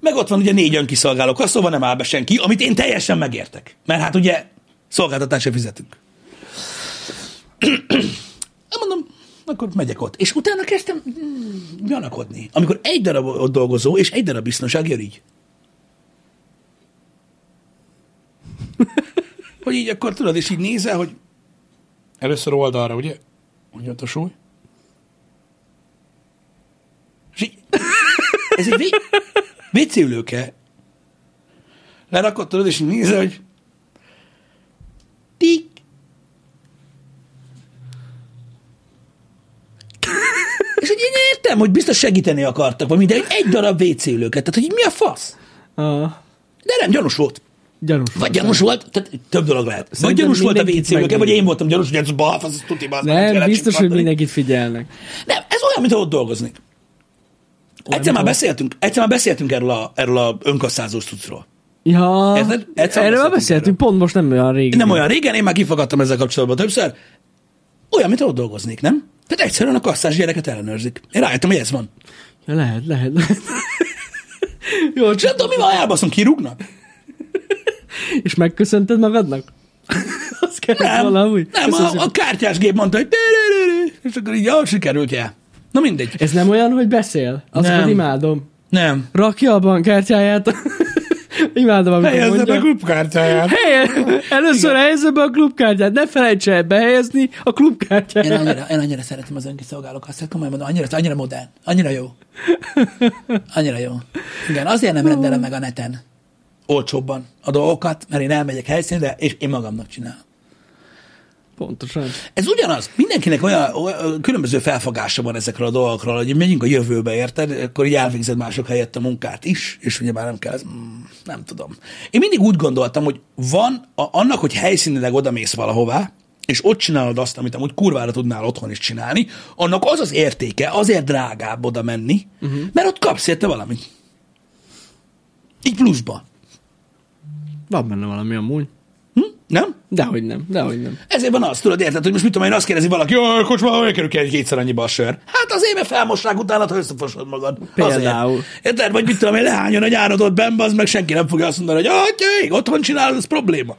S1: Meg ott van ugye négy önkiszolgáló kassa, szóval nem áll be senki, amit én teljesen megértek. Mert hát ugye szolgáltatásra fizetünk. Nem mondom, akkor megyek ott. És utána kezdtem mm, gyanakodni. Amikor egy darab ott dolgozó, és egy darab biztonság jön így. hogy így akkor tudod, és így nézel, hogy először oldalra, ugye? Ott a súly? És így, ez egy vé- WC ülőke. Lerakott tudod, és nézel, hogy tik, És hogy én értem, hogy biztos segíteni akartak, vagy minden, egy darab WC ülőket. Tehát, hogy mi a fasz?
S2: Ah,
S1: De nem, gyanús volt.
S2: gyanús.
S1: Vagy gyanús volt, tehát több dolog lehet. Vagy
S2: Szerintem
S1: gyanús volt a WC vagy én voltam gyanús, hogy ez balfasz, ez tuti meg,
S2: Nem,
S1: tényleg
S2: biztos, hogy mindenkit figyelnek.
S1: Nem, ez olyan, mint ott dolgoznék. Egyszer már beszéltünk, egyszer már beszéltünk erről a, erről a önkasszázós cuccról.
S2: Ja,
S1: Érted? Egyszer
S2: erről már
S1: beszéltünk
S2: beszéltünk, pont most nem olyan régen.
S1: Nem olyan régen, én már kifogadtam ezzel kapcsolatban többször. Olyan, mint ott dolgoznék, nem? Tehát egyszerűen a kasszás gyereket ellenőrzik. Én rájöttem, hogy ez van.
S2: Ja, lehet, lehet, lehet. Jó,
S1: nem tudom, mi van, elbaszom, kirúgnak?
S2: és megköszönted magadnak? Azt kell
S1: Nem,
S2: valahogy.
S1: nem
S2: Köszönöm
S1: a, a kártyás gép mondta, hogy és akkor így, jó, sikerült, ja. Na mindegy.
S2: Ez nem olyan, hogy beszél? Azokat
S1: Nem.
S2: imádom.
S1: Nem.
S2: Rakja a bankkártyáját. Imádom, amikor
S1: Helyezze
S2: mondja.
S1: be klubkártyáját.
S2: Helye, először helyezze be a klubkártyát, ne felejts el behelyezni a
S1: Én
S2: klubkártyát.
S1: annyira, én annyira szeretem az önkiszolgáló kasszát, komolyan mondom, annyira, annyira modern, annyira jó. Annyira jó. Igen, azért nem rendelem meg a neten olcsóbban a dolgokat, mert én elmegyek helyszínre, és én magamnak csinálom.
S2: Pontosan.
S1: Ez ugyanaz. Mindenkinek olyan, olyan különböző felfogása van ezekről a dolgokról, hogy megyünk a jövőbe, érted? Akkor így elvégzed mások helyett a munkát is, és ugye már nem kell, ez, mm, nem tudom. Én mindig úgy gondoltam, hogy van a, annak, hogy helyszínileg odamész valahová, és ott csinálod azt, amit amúgy kurvára tudnál otthon is csinálni, annak az az értéke, azért drágább oda menni, uh-huh. mert ott kapsz érte valamit. Így pluszban.
S2: Van benne valami amúgy.
S1: Hm? Nem?
S2: Dehogy nem, dehogy nem.
S1: Ezért van az, tudod, érted, hogy most mit tudom én, azt kérdezi valaki, hogy kocsma, hogy kerül ki egy kétszer annyiba a sör. Hát azért, mert felmosnák utána, ha összefosod magad.
S2: Például.
S1: Azért. Érted, vagy mit tudom én, lehányon a nyárodot benn, az meg senki nem fogja azt mondani, hogy atyaik, otthon csinálod, ez probléma.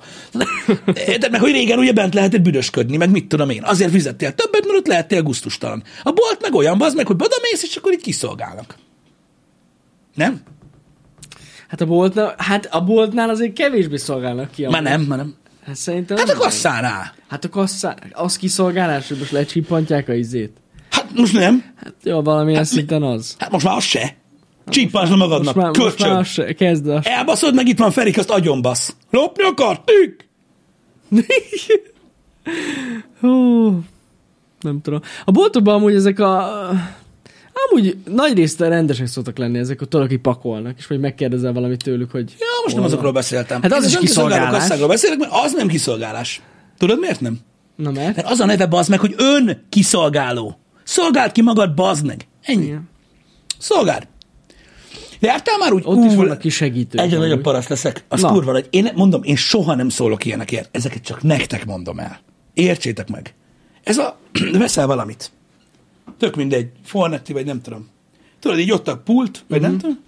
S1: Érted, meg hogy régen ugye bent lehetett büdösködni, meg mit tudom én. Azért fizettél többet, mert ott lehettél gusztustalan. A bolt meg olyan, az meg, hogy odamész, és akkor így kiszolgálnak. Nem?
S2: Hát a boltnál, hát a boltnál azért kevésbé szolgálnak ki.
S1: Már nem, már nem.
S2: Hát szerintem
S1: Hát a
S2: nem.
S1: kasszánál.
S2: Hát a kasszá, az kiszolgálás, hogy most lecsippantják a izét.
S1: Hát most nem.
S2: Hát jó, valamilyen hát szinten az.
S1: Hát most már az se. Csípásd magadnak.
S2: Most már, most már az se, kezd a...
S1: Elbaszod, meg itt van Ferik, azt agyonbasz. Lopni akartuk?
S2: Hú, nem tudom. A boltokban amúgy ezek a... Amúgy nagy részt rendesek szoktak lenni ezek, hogy tudod, akik pakolnak, és vagy megkérdezel valamit tőlük, hogy...
S1: Ja, most nem azokról beszéltem.
S2: Hát az
S1: Én
S2: is kiszolgálás.
S1: beszélek, mert az nem kiszolgálás. Tudod miért nem?
S2: Na mert?
S1: Mert az a neve bazd meg, hogy ön kiszolgáló. Szolgáld ki magad, bazd meg. Ennyi.
S2: Igen.
S1: Szolgáld. Jártál már úgy?
S2: Ott is vannak kis segítők.
S1: Egyre nagyobb paraszt leszek. Az
S2: Na.
S1: kurva nagy. Én mondom, én soha nem szólok ilyenekért. Ezeket csak nektek mondom el. Értsétek meg. Ez a, veszel valamit. Tök mindegy, Fornetti, vagy nem tudom. Tudod, így ott a pult, vagy
S2: Mhm.
S1: nem tudom.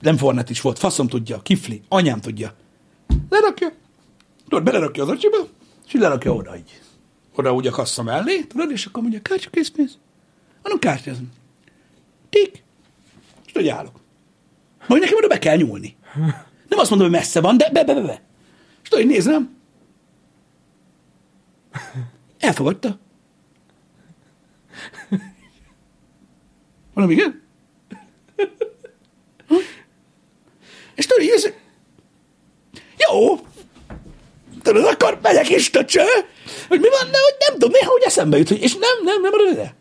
S1: Nem Fornet is volt, faszom tudja, kifli, anyám tudja. Lerakja, tudod, belerakja az acsiba, és így lerakja oda így. Oda úgy a kassa mellé, tudod, és akkor mondja, kártya készpénz. Hanem kártyázom. Tik. És tudod, állok. Majd nekem oda be kell nyúlni. Nem azt mondom, hogy messze van, de be, be, be, be. És tudod, nézem. Elfogadta. Mondom, igen? És tudod, így ez... Jó. Tudod, akkor megyek is, töcső. Hogy mi van, de hogy nem tudom, néha úgy eszembe jut, hogy és nem, nem, nem marad ide.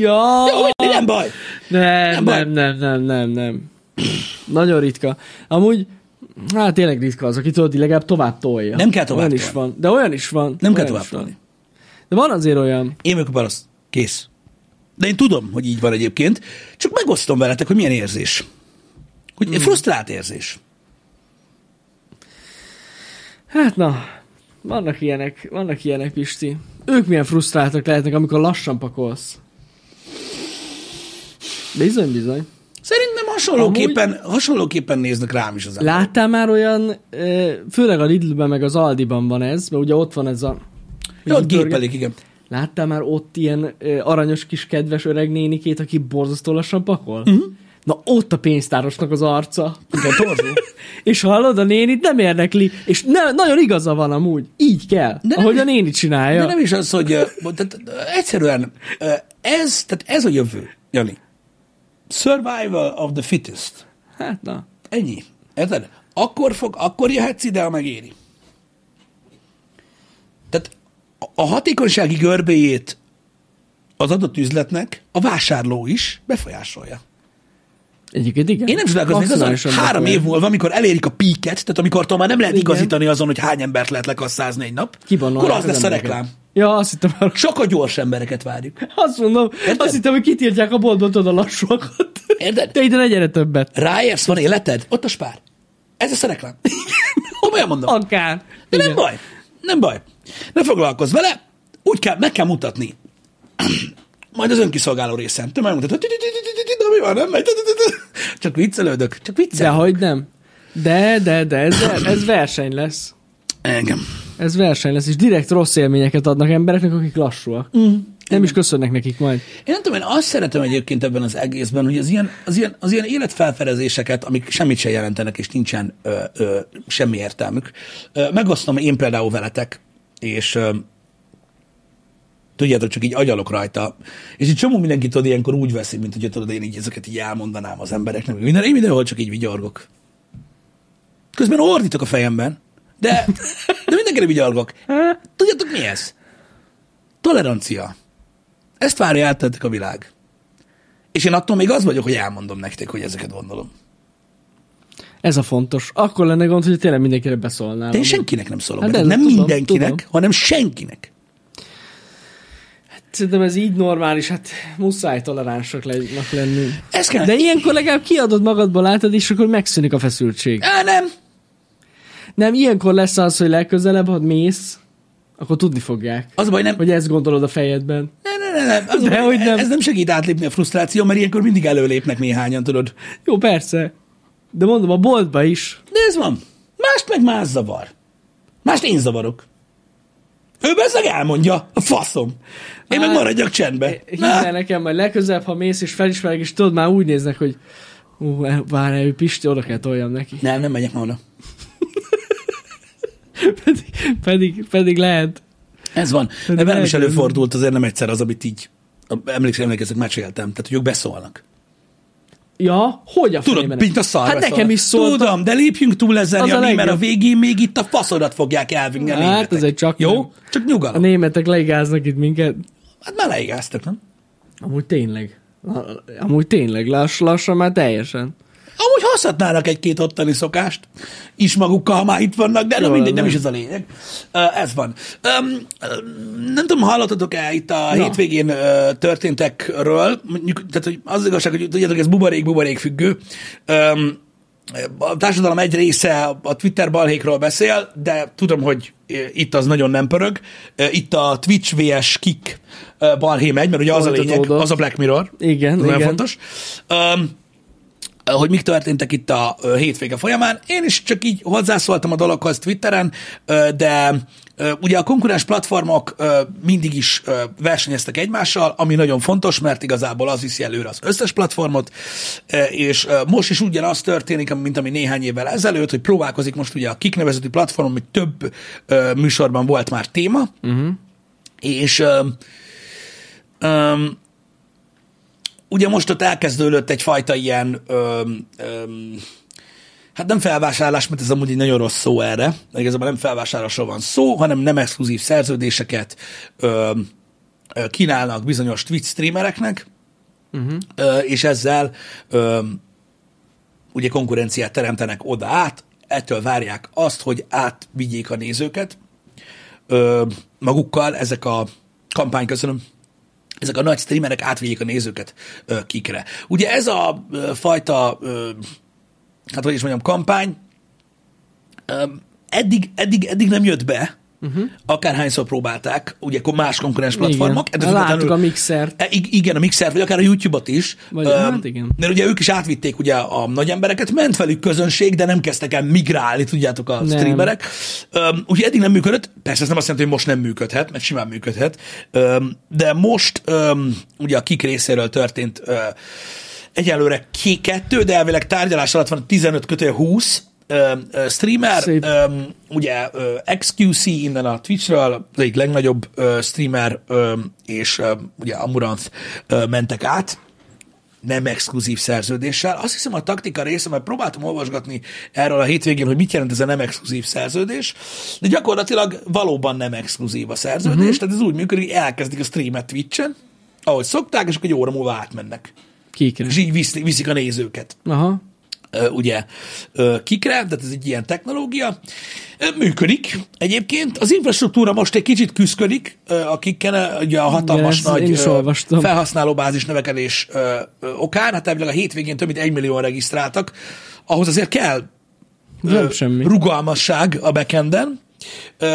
S2: Ja!
S1: Jó, mindig nem baj.
S2: Nem,
S1: Nem baj.
S2: nem, nem, nem, nem, nem. Nagyon ritka. Amúgy, hát tényleg ritka az, aki tudod, legalább tovább tolja.
S1: Nem kell tovább
S2: Olyan is
S1: tolni.
S2: van. De olyan is van.
S1: Nem kell tovább
S2: is van.
S1: tolni.
S2: De van azért olyan.
S1: Én vagyok a. Kész. De én tudom, hogy így van egyébként, csak megosztom veletek, hogy milyen érzés. Hogy mm. frusztrált érzés.
S2: Hát na, vannak ilyenek, vannak ilyenek, Pisti. Ők milyen frusztráltak lehetnek, amikor lassan pakolsz. Bizony, bizony.
S1: Szerintem hasonlóképpen, Amúgy... hasonlóképpen néznek rám is az emberek.
S2: Láttál már olyan, főleg a Lidlben meg az Aldiban van ez, mert ugye ott van ez a...
S1: Ja, ott gépelik, igen.
S2: Láttál már ott ilyen aranyos kis kedves öreg nénikét, aki borzasztó lassan pakol? Uh-huh. Na ott a pénztárosnak az arca.
S1: Igen, torzó.
S2: és hallod, a nénit nem érdekli, és ne, nagyon igaza van amúgy. Így kell, de ahogy nem, a néni csinálja.
S1: De nem is az, hogy tehát, egyszerűen ez, tehát ez a jövő, Jani. Survival of the fittest.
S2: Hát na.
S1: Ennyi. Érted? Akkor fog, akkor jöhetsz ide, ha megéri. Tehát a hatékonysági görbéjét az adott üzletnek a vásárló is befolyásolja.
S2: Egyébként igen.
S1: Én nem csodálkoznék azon, három év múlva, amikor elérik a píket, tehát amikor már nem lehet igen. igazítani azon, hogy hány embert lehet lekasszázni egy nap, akkor az lesz a reklám.
S2: Ja, azt hittem
S1: már. Sokkal gyors embereket várjuk.
S2: Azt mondom, Érted? azt hittem, hogy kitiltják a boltból a lassúakat.
S1: Érted?
S2: Te ide legyen többet.
S1: Ráérsz, van életed? Ott a spár. Ez lesz a reklám. Komolyan mondom.
S2: Akár.
S1: De nem baj. Nem baj. Ne foglalkozz vele. Úgy kell, meg kell mutatni. Majd az önkiszolgáló részen. Te megmutatod, hogy mi van, nem megy. Csak viccelődök. Csak viccelődök.
S2: De hogy nem. De, de, de, ez, ez verseny lesz.
S1: Engem.
S2: Ez verseny lesz, és direkt rossz élményeket adnak embereknek, akik lassúak. Mm. Nem is köszönnek nekik majd.
S1: Én nem tudom, én azt szeretem egyébként ebben az egészben, hogy az ilyen, az ilyen, az ilyen életfelfedezéseket, amik semmit sem jelentenek, és nincsen ö, ö, semmi értelmük, ö, megosztom én például veletek, és tudjátok, csak így agyalok rajta. És egy csomó mindenki tudod, ilyenkor úgy veszi, mint hogy tudod, én így ezeket így elmondanám az embereknek. Minden, én mindenhol csak így vigyorgok. Közben ordítok a fejemben, de, de mindenkire vigyalgok. Tudjátok mi ez? Tolerancia. Ezt várja el a világ. És én attól még az vagyok, hogy elmondom nektek, hogy ezeket gondolom.
S2: Ez a fontos. Akkor lenne gond, hogy tényleg mindenkire beszólnál.
S1: De én senkinek nem szólok. Hát nem tudom, mindenkinek, tudom. hanem senkinek.
S2: Hát, szerintem ez így normális, hát muszáj toleránsak lenni. Ez kell. De ilyenkor legalább kiadod magadból, látod, és akkor megszűnik a feszültség.
S1: Á, nem.
S2: Nem, ilyenkor lesz az, hogy legközelebb, ha mész, akkor tudni fogják.
S1: Az a baj, nem.
S2: Hogy ezt gondolod a fejedben.
S1: Nem, nem, nem. nem. Az De baj, hogy nem. Ez nem segít átlépni a frusztráció, mert ilyenkor mindig előlépnek néhányan, tudod.
S2: Jó, persze. De mondom, a boltba is.
S1: De ez van. Mást meg más zavar. Mást én zavarok. Ő bezzeg elmondja, a faszom. Én hát, meg maradjak csendbe.
S2: Hidd nekem, majd legközelebb, ha mész és felismerek, és tudod, már úgy néznek, hogy ú, várj, ő Pisti, oda kell toljam neki.
S1: Nem, nem megyek már oda.
S2: pedig, pedig, pedig lehet.
S1: Ez van. Pedig velem is előfordult azért nem egyszer az, amit így emlékszem, emlékeztek, meséltem. Tehát, hogy ők beszólnak.
S2: Ja, hogy a
S1: Tudod, mint a szar.
S2: Hát nekem is szóltak.
S1: Tudom, de lépjünk túl ezen, Jani, mert a végén még itt a faszodat fogják elvinni a
S2: Hát ez egy csak
S1: Jó?
S2: Nem.
S1: Csak nyugalom.
S2: A németek leigáznak itt minket.
S1: Hát már leigáztak, nem?
S2: Amúgy tényleg. Amúgy tényleg, lass, lassan már teljesen.
S1: Amúgy hozhatnának egy-két ottani szokást is magukkal, ha már itt vannak, de no, mindegy, nem is ez a lényeg. Uh, ez van. Um, nem tudom, hallottatok-e itt a no. hétvégén uh, történtekről, tehát hogy az, az igazság, hogy tudjátok, ez buborék-buborék függő. Um, a társadalom egy része a Twitter balhékról beszél, de tudom, hogy itt az nagyon nem pörög. Itt a Twitch vs. Kik balhé megy, mert ugye az a lényeg, az a Black Mirror.
S2: Igen,
S1: nagyon
S2: igen.
S1: fontos. Um, hogy mik történtek itt a hétvége folyamán. Én is csak így hozzászóltam a dologhoz Twitteren, de ugye a konkurens platformok mindig is versenyeztek egymással, ami nagyon fontos, mert igazából az viszi előre az összes platformot, és most is ugyanaz történik, mint ami néhány évvel ezelőtt, hogy próbálkozik most ugye a Kik nevezetű platform, hogy több műsorban volt már téma, uh-huh. és um, ugye most ott elkezdődött egyfajta ilyen, öm, öm, hát nem felvásárlás, mert ez amúgy egy nagyon rossz szó erre, igazából nem felvásárlásról van szó, hanem nem exkluzív szerződéseket öm, kínálnak bizonyos Twitch streamereknek, uh-huh. és ezzel öm, ugye konkurenciát teremtenek oda át, ettől várják azt, hogy átvigyék a nézőket ö, magukkal ezek a kampány, köszönöm, ezek a nagy streamerek átvigyék a nézőket ö, kikre. Ugye ez a ö, fajta, ö, hát hogy is mondjam, kampány ö, eddig, eddig, eddig nem jött be, uh-huh. akárhányszor próbálták, ugye akkor más konkurens platformok.
S2: Igen. Láttuk a mixert.
S1: E, igen, a mixert, vagy akár a YouTube-ot is.
S2: Vagy, um, hát igen.
S1: Mert ugye ők is átvitték ugye a nagy embereket, ment velük közönség, de nem kezdtek el migrálni, tudjátok, a nem. streamerek. Um, ugye eddig nem működött, persze ez nem azt jelenti, hogy most nem működhet, mert simán működhet, um, de most um, ugye a kik részéről történt uh, egyelőre ki kettő, de elvileg tárgyalás alatt van 15 kötő 20, streamer, Szép. ugye XQC innen a Twitchről, az egyik legnagyobb streamer, és ugye Amuranth mentek át, nem exkluzív szerződéssel. Azt hiszem a taktika része, mert próbáltam olvasgatni erről a hétvégén, hogy mit jelent ez a nem exkluzív szerződés, de gyakorlatilag valóban nem exkluzív a szerződés, uh-huh. tehát ez úgy működik, hogy elkezdik a streamet Twitch-en, ahogy szokták, és akkor egy óra múlva átmennek.
S2: Kikre.
S1: És így viszik, viszik a nézőket.
S2: Aha
S1: ugye kikre, tehát ez egy ilyen technológia. Működik egyébként. Az infrastruktúra most egy kicsit küzdik, akikkel ugye a hatalmas yes, nagy felhasználóbázis növekedés okán, hát elvileg a hétvégén több mint egy millió regisztráltak, ahhoz azért kell
S2: Nem semmi.
S1: rugalmasság a backenden.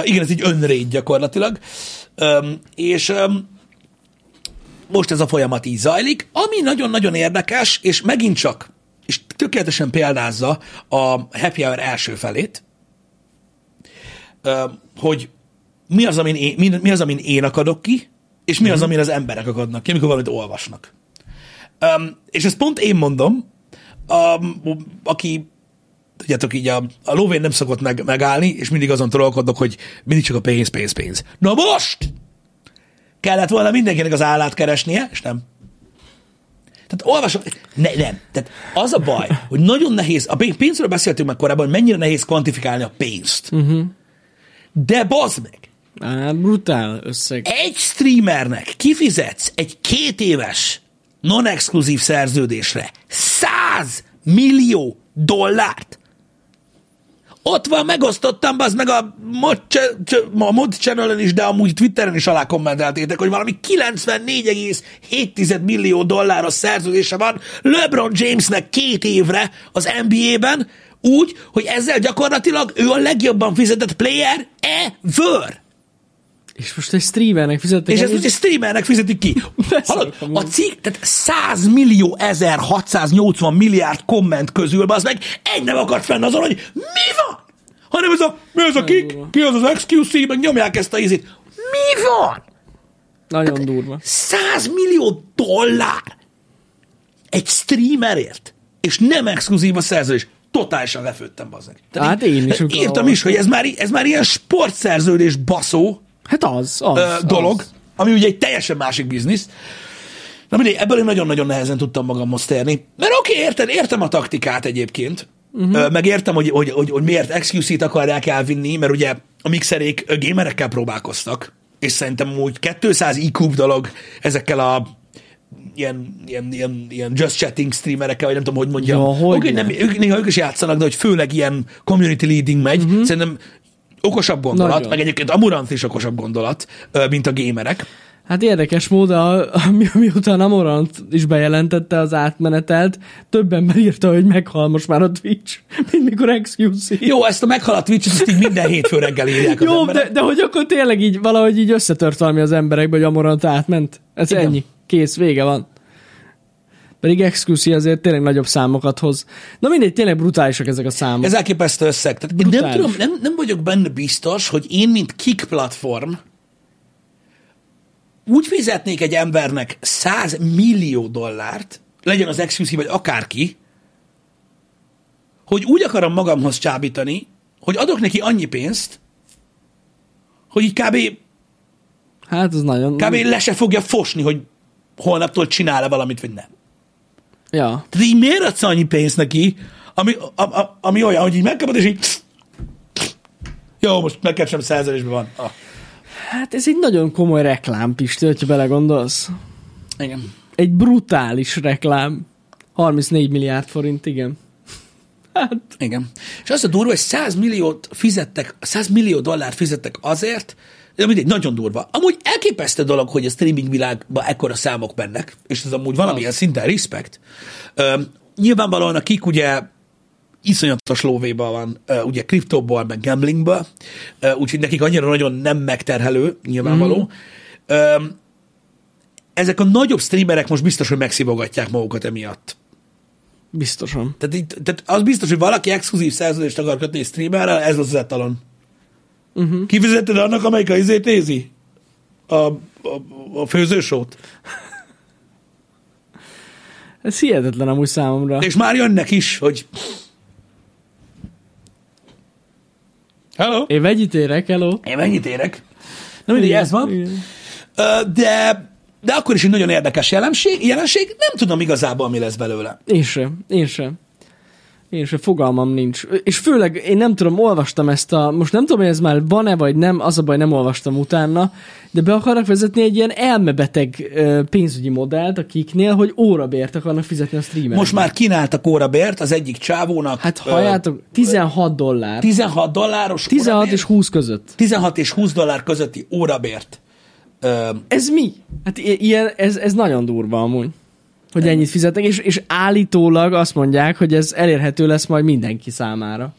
S1: Igen, ez egy önrégy gyakorlatilag. És most ez a folyamat így zajlik, ami nagyon-nagyon érdekes, és megint csak tökéletesen példázza a happy hour első felét, hogy mi az, amin én, mi, mi az, amin én akadok ki, és mi az, mhm. amin az emberek akadnak ki, amikor valamit olvasnak. Um, és ezt pont én mondom, um, aki tudjátok így, a, a lóvén nem szokott meg, megállni, és mindig azon trollkodok, hogy mindig csak a pénz, pénz, pénz. Na most! Kellett volna mindenkinek az állát keresnie, és nem. Tehát olvasom, ne, nem. Tehát az a baj, hogy nagyon nehéz, a pénzről beszéltünk meg korábban, hogy mennyire nehéz kvantifikálni a pénzt. Uh-huh. De bazd meg!
S2: Á, brutál összeg.
S1: Egy streamernek kifizetsz egy két éves non-exkluzív szerződésre 100 millió dollárt. Ott van, megosztottam, az meg a mod, a mod channel is, de amúgy Twitteren is alá kommenteltétek, hogy valami 94,7 millió dolláros szerződése van LeBron Jamesnek két évre az NBA-ben, úgy, hogy ezzel gyakorlatilag ő a legjobban fizetett player ever.
S2: És most egy streamernek fizetik.
S1: És ezt most egy streamernek fizetik ki. Hallod, a cikk, tehát 100 millió 1680 milliárd komment közül, az meg egy nem akart fenn azon, hogy mi van? Hanem ez a, mi az a kik, ki az az XQC, meg nyomják ezt a izit. Mi van?
S2: Nagyon tehát durva.
S1: 100 millió dollár egy streamerért, és nem exkluzív a szerződés. Totálisan lefőttem, bazdmeg.
S2: Hát én is.
S1: Írtam is, hogy ez már, ez már ilyen sportszerződés baszó,
S2: Hát az, az.
S1: Ö, dolog, az. ami ugye egy teljesen másik biznisz. Na mindegy, ebből én nagyon-nagyon nehezen tudtam magamhoz térni. Mert oké, okay, érted, értem a taktikát egyébként, uh-huh. meg értem, hogy, hogy, hogy, hogy miért XQC-t akarják elvinni, mert ugye a mixerék gamerekkel próbálkoztak, és szerintem úgy 200 IQ dolog ezekkel a ilyen, ilyen, ilyen, ilyen just chatting streamerekkel, vagy nem tudom, hogy mondjam. Ja, hogy okay, nem, ők, néha ők is játszanak, de hogy főleg ilyen community leading megy. Uh-huh. Szerintem okosabb gondolat, Nagyon. meg egyébként Amurant is okosabb gondolat, mint a gamerek.
S2: Hát érdekes módon, miután Amorant is bejelentette az átmenetelt, több ember írta, hogy meghal most már a Twitch, mint mikor XQC.
S1: Jó, ezt a meghal a Twitch, ezt így minden hétfő reggel írják
S2: Jó, de, de, hogy akkor tényleg így valahogy így összetört valami az emberekbe, hogy Amorant átment. Ez Igen. ennyi. Kész, vége van. Pedig exkluszi azért tényleg nagyobb számokat hoz. Na mindegy, tényleg brutálisak ezek a számok.
S1: Ez elképesztő összeg. Tehát nem, tudom, nem, nem vagyok benne biztos, hogy én, mint kick platform, úgy fizetnék egy embernek 100 millió dollárt, legyen az exkluszív, vagy akárki, hogy úgy akarom magamhoz csábítani, hogy adok neki annyi pénzt, hogy így kb.
S2: Hát ez nagyon...
S1: Kb. le se fogja fosni, hogy holnaptól csinál-e valamit, vagy nem.
S2: Ja.
S1: Tehát így miért adsz annyi pénzt neki, ami, a, a, ami olyan, hogy így megkapod, és így jó, most megkeresem szerződésben van. Ah.
S2: Hát ez egy nagyon komoly reklám, Pisti, hogyha belegondolsz.
S1: Igen.
S2: Egy brutális reklám. 34 milliárd forint, igen.
S1: Hát. Igen. És az a durva, hogy 100 milliót fizettek, 100 millió dollárt fizettek azért, De mindegy, nagyon durva. Amúgy elképesztő dolog, hogy a streaming világban ekkora számok mennek, és ez amúgy valamilyen szinten respekt. Ö, nyilvánvalóan a kik ugye iszonyatos lóvéban van, ö, ugye kriptóból, meg gamblingból, ö, úgyhogy nekik annyira nagyon nem megterhelő, nyilvánvaló. Mm. Ezek a nagyobb streamerek most biztos, hogy megszívogatják magukat emiatt.
S2: Biztosan.
S1: Tehát, tehát az biztos, hogy valaki exkluzív szerződést akar kötni streamerrel, ez az etalon. Uh-huh. Kifizetted annak, amelyik a izét nézi? A, a, a főzősót?
S2: Ez hihetetlen amúgy számomra.
S1: És már jönnek is, hogy Hello?
S2: Én mennyit érek, hello?
S1: Én mennyit érek? Na mindegy, ez van.
S2: Igen.
S1: De, de akkor is egy nagyon érdekes jelenség, jelenség, nem tudom igazából, mi lesz belőle.
S2: Én sem, én sem. Én sem, fogalmam nincs. És főleg én nem tudom, olvastam ezt a, most nem tudom, hogy ez már van-e vagy nem, az a baj, nem olvastam utána, de be akarnak vezetni egy ilyen elmebeteg ö, pénzügyi modellt a kiknél, hogy órabért akarnak fizetni a streamernek.
S1: Most már kínáltak órabért az egyik csávónak.
S2: Hát halljátok, 16 dollár.
S1: 16 dolláros
S2: 16
S1: órabért.
S2: és 20 között.
S1: 16 és 20 dollár közötti órabért. Ö,
S2: Ez mi? Hát ilyen, ez, ez nagyon durva amúgy, hogy ennyit fizetnek, és, és állítólag azt mondják, hogy ez elérhető lesz majd mindenki számára.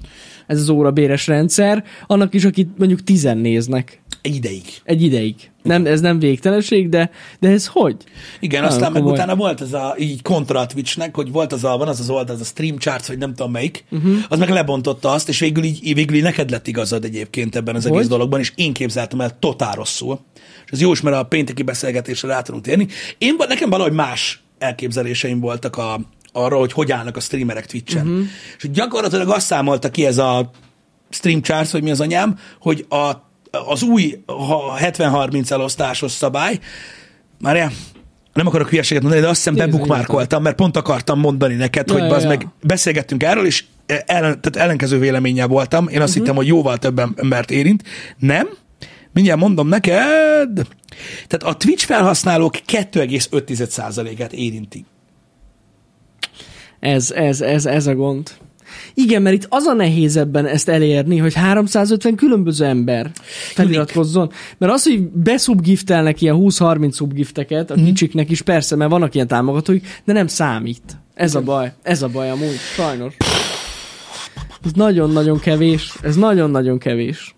S2: Ez az órabéres rendszer, annak is, akit mondjuk tizen néznek
S1: egy ideig.
S2: egy ideig. Nem, ez nem végtelenség, de, de ez hogy?
S1: Igen,
S2: Nagyon
S1: aztán meg
S2: komoly.
S1: utána volt ez a így kontra Twitchnek, hogy volt az a, van az az oldal, az a Stream Charts, vagy nem tudom melyik, uh-huh. az meg lebontotta azt, és végül így, végül így neked lett igazad egyébként ebben az egész
S2: Hogy?
S1: dologban, és én képzeltem el totál rosszul. És ez jó is, mert a pénteki beszélgetésre rá tudunk térni. Én, nekem valahogy más elképzeléseim voltak a, arra, hogy hogy állnak a streamerek Twitch-en. Uh-huh. És gyakorlatilag azt számolta ki ez a Stream Charts, vagy mi az anyám, hogy a, az új ha 70-30 elosztásos szabály, már nem akarok hülyeséget mondani, de azt hiszem bebukmárkoltam, mert pont akartam mondani neked,
S2: Ja,
S1: hogy
S2: ja,
S1: az
S2: ja.
S1: meg beszélgettünk erről, és ellen, tehát ellenkező véleménnyel voltam. Én azt uh-huh. hittem, hogy jóval több em- embert érint. Nem. Mindjárt mondom neked. Tehát a Twitch felhasználók 2,5%-át érinti.
S2: Ez, ez, ez, ez a gond. Igen, mert itt az a nehéz ebben ezt elérni, hogy 350 különböző ember feliratkozzon. Mert az, hogy beszubgiftelnek ilyen 20-30 szubgifteket, a
S1: Mhm.
S2: kicsiknek is persze, mert vannak ilyen támogatóik, de nem számít. Ez a baj. Ez a baj amúgy, sajnos. Ez nagyon-nagyon kevés. Ez nagyon-nagyon kevés.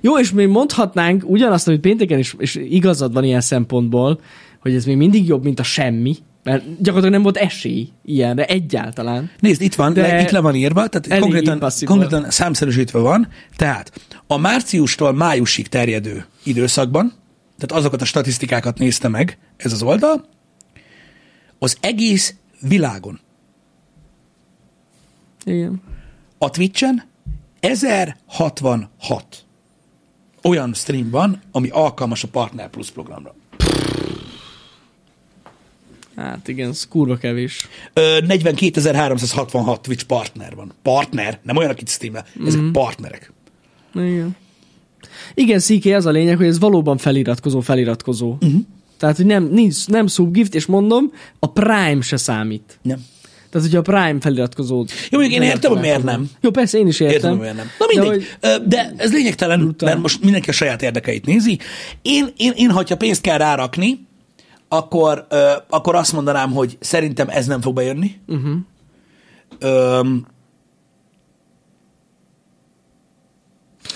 S2: Jó, és még mondhatnánk ugyanazt, amit pénteken is, és igazad van ilyen szempontból, hogy ez még mindig jobb, mint a semmi, mert gyakorlatilag nem volt esély ilyenre egyáltalán.
S1: Nézd, itt van, le, itt le van írva, tehát konkrétan,
S2: impossible.
S1: konkrétan számszerűsítve van. Tehát a márciustól májusig terjedő időszakban, tehát azokat a statisztikákat nézte meg ez az oldal, az egész világon
S2: Igen.
S1: a Twitchen 1066 olyan stream van, ami alkalmas a Partner Plus programra.
S2: Hát igen, ez kurva kevés.
S1: Ö, 42.366 Twitch partner van. Partner, nem olyan, akit streamel, ezek mm. partnerek.
S2: Igen. Igen, CK, az a lényeg, hogy ez valóban feliratkozó, feliratkozó. Uh-huh. Tehát, hogy nem, nincs, nem subgift, és mondom, a Prime se számít.
S1: Nem.
S2: Tehát, hogyha a Prime feliratkozó...
S1: Jó, mondjuk én értem, hogy miért nem.
S2: Jó, persze, én is értem.
S1: Értem, miért nem. Na
S2: De
S1: mindegy,
S2: hogy-
S1: de, de ez lényegtelen,
S2: Brutál.
S1: mert most mindenki a saját érdekeit nézi. Én, én, én hogyha pénzt kell rárakni, akkor, ö, akkor azt mondanám, hogy szerintem ez nem fog bejönni. Uh-huh. Öm,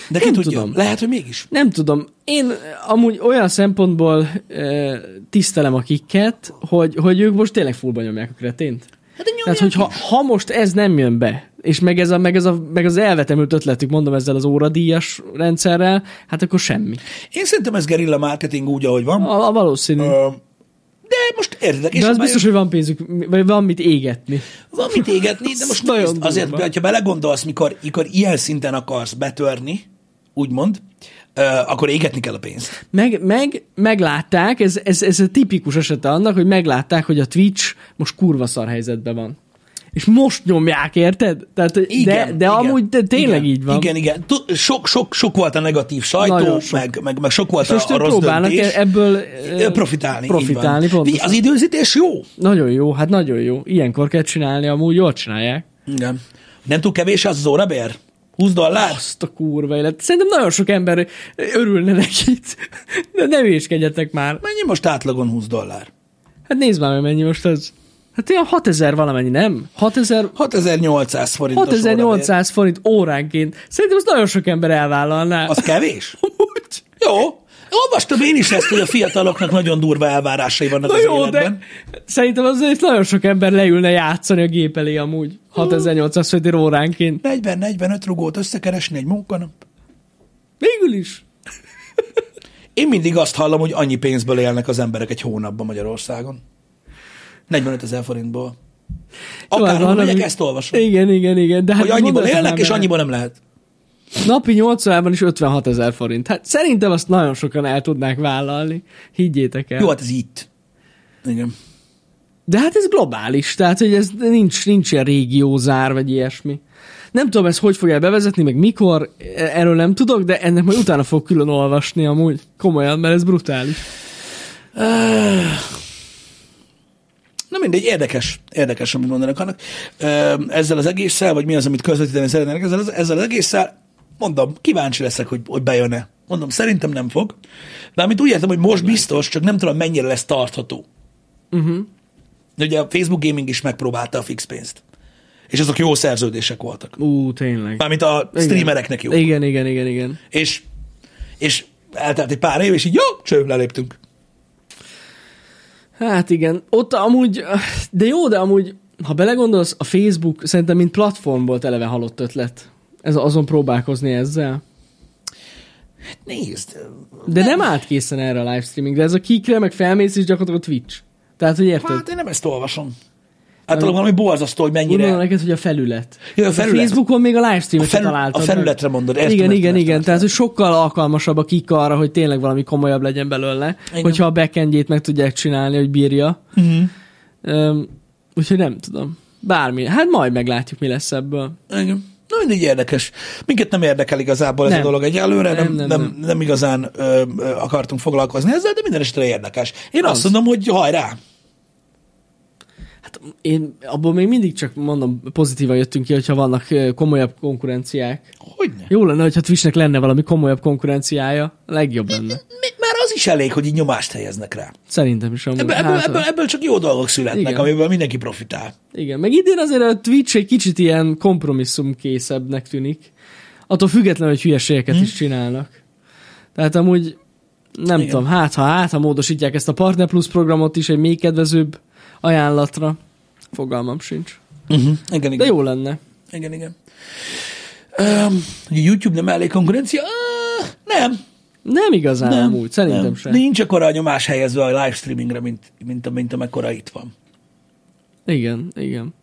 S1: de ki
S2: Nem
S1: tudja,
S2: tudom.
S1: lehet, hogy mégis.
S2: Nem tudom. Én amúgy olyan szempontból e, tisztelem a kikket, hogy, hogy ők most tényleg fullba nyomják a kretént.
S1: Hát
S2: Tehát, hogyha ha most ez nem jön be, és meg, ez a, meg, ez a, meg az elvetemült ötletük, mondom ezzel az óradíjas rendszerrel, hát akkor semmi.
S1: Én szerintem ez gerilla marketing úgy, ahogy van.
S2: A, a valószínű.
S1: Ö, de most értek, és
S2: De az biztos,
S1: bejön-
S2: hogy van pénzük, vagy van mit égetni.
S1: Van mit égetni, de most
S2: Nagyon
S1: azért,
S2: durva.
S1: ha belegondolsz, mikor, mikor ilyen szinten akarsz betörni, úgymond, akkor égetni kell a pénzt.
S2: Meg, meg meglátták, ez, ez, ez a tipikus esete annak, hogy meglátták, hogy a Twitch most kurva szar helyzetben van. És most nyomják, érted? Tehát,
S1: Igen,
S2: de, de
S1: igen,
S2: amúgy de tényleg
S1: igen,
S2: így van.
S1: Igen, igen. Sok, sok, sok volt a negatív sajtó,
S2: Nagyon sok.
S1: meg, meg, meg sok volt
S2: És most
S1: a, a
S2: ők
S1: rossz
S2: próbálnak
S1: döntés.
S2: ebből
S1: profitálni.
S2: profitálni pontosan.
S1: Az időzítés jó.
S2: Nagyon jó, hát nagyon jó. Ilyenkor kell csinálni, amúgy jól csinálják.
S1: Igen. Nem túl kevés az az órabér? 20 dollár?
S2: Azt a kurva élet. Szerintem nagyon sok ember örülne neki. De ne hülyéskedjetek már.
S1: Mennyi most átlagon 20 dollár?
S2: Hát nézd már, hogy mennyi most az. Hát ilyen 6000 valamennyi, nem? 6000...
S1: 6800 forintos
S2: 6800 forint óránként. Szerintem azt nagyon sok ember elvállalná.
S1: Az kevés?
S2: Amúgy.
S1: Jó. Olvastam én is ezt, hogy a fiataloknak nagyon durva elvárásai vannak
S2: Na
S1: az
S2: jó,
S1: életben.
S2: de szerintem azért nagyon sok ember leülne játszani a gép elé amúgy. 6800 forint óránként.
S1: 40-45 rugót összekeresni egy munkanap.
S2: Végül is.
S1: Én mindig azt hallom, hogy annyi pénzből élnek az emberek egy hónapban Magyarországon. 45 ezer forintból.
S2: Jó,
S1: Akárhol megyek, ezt olvasom.
S2: Igen, igen, igen. De hát
S1: Hogy annyiból
S2: mondatok
S1: élnek, és annyiból nem lehet.
S2: Napi 8 órában is 56 ezer forint. Hát szerintem azt nagyon sokan el tudnák vállalni. Higgyétek el.
S1: Jó, hát ez itt. Igen.
S2: De hát ez globális, tehát hogy ez nincs, nincs ilyen régiózár, vagy ilyesmi. Nem tudom, ez hogy fogja bevezetni, meg mikor, erről nem tudok, de ennek majd utána fog külön olvasni amúgy. Komolyan, mert ez brutális.
S1: Na mindegy, érdekes, érdekes, amit mondanak annak. Ezzel az egésszel, vagy mi az, amit közvetíteni szeretnének ezzel, az- ezzel az egésszel, mondom, kíváncsi leszek, hogy, hogy bejön-e. Mondom, szerintem nem fog. De amit úgy értem, hogy most biztos, csak nem tudom, mennyire lesz tartható. Uh-huh. Ugye a Facebook Gaming is megpróbálta a fix pénzt. És azok jó szerződések voltak.
S2: Ú, tényleg.
S1: Mármint a
S2: Igen.
S1: streamereknek jó.
S2: Igen, igen, igen, igen.
S1: És, és eltelt egy pár év, és így jó, cső, leléptünk.
S2: Hát igen, ott amúgy, de jó, de amúgy, ha belegondolsz, a Facebook szerintem mint platform volt eleve halott ötlet. Ez azon próbálkozni ezzel.
S1: Nézd,
S2: De nem állt készen erre a livestreaming, de ez a kikre, meg felmész és gyakorlatilag a Twitch. Tehát, hogy érted?
S1: hát én nem ezt olvasom. Általában valami borzasztó, hogy mennyire...
S2: Gondolom neked, hogy a felület.
S1: Ja, a
S2: A
S1: felület.
S2: Facebookon még a livestream
S1: A felül-
S2: találtad.
S1: a felületre mondod, értem,
S2: Igen, igen, igen.
S1: értem.
S2: Tehát, hogy sokkal alkalmasabb a kik arra, hogy tényleg valami komolyabb legyen belőle.
S1: Igen.
S2: Hogyha a backendjét meg tudják csinálni, hogy bírja.
S1: Uh-huh.
S2: Üm, úgyhogy nem tudom. Bármi. Hát majd meglátjuk, mi lesz ebből.
S1: Igen. Mindig érdekes. Minket nem érdekel igazából ez
S2: Nem.
S1: a dolog egyelőre, nem,
S2: Nem,
S1: nem,
S2: nem,
S1: nem, igazán ö, ö, akartunk foglalkozni ezzel, de minden esetre érdekes. Én azt
S2: Az.
S1: mondom, hogy hajrá!
S2: Hát én abból még mindig csak mondom, pozitívan jöttünk ki, hogyha vannak komolyabb konkurenciák.
S1: Hogyne?
S2: Jó lenne, hogyha Twitchnek lenne valami komolyabb konkurenciája. A legjobb lenne.
S1: Mi- Már az is elég, hogy így nyomást helyeznek rá.
S2: Szerintem is amúgy.
S1: Ebből, ebből,
S2: Hát,
S1: ebből, ebből csak jó dolgok születnek,
S2: Igen.
S1: amiből mindenki profitál.
S2: Igen, meg idén azért a Twitch egy kicsit ilyen kompromisszumkészebbnek tűnik. Attól függetlenül, hogy hülyeségeket
S1: Hm.
S2: is csinálnak. Tehát amúgy nem
S1: Igen.
S2: tudom, hát ha, hát ha módosítják ezt a Partner Plus programot is egy még kedvezőbb ajánlatra, fogalmam sincs.
S1: Uh-huh. Igen, igen.
S2: De jó lenne.
S1: Igen, igen. Um, YouTube nem elég konkurencia? Uh, nem.
S2: Nem igazán
S1: nem.
S2: amúgy, szerintem
S1: nem.
S2: sem.
S1: Nincs akkora a nyomás helyezve a livestreamingre, mint, mint, mint amekkora itt van.
S2: Igen, igen.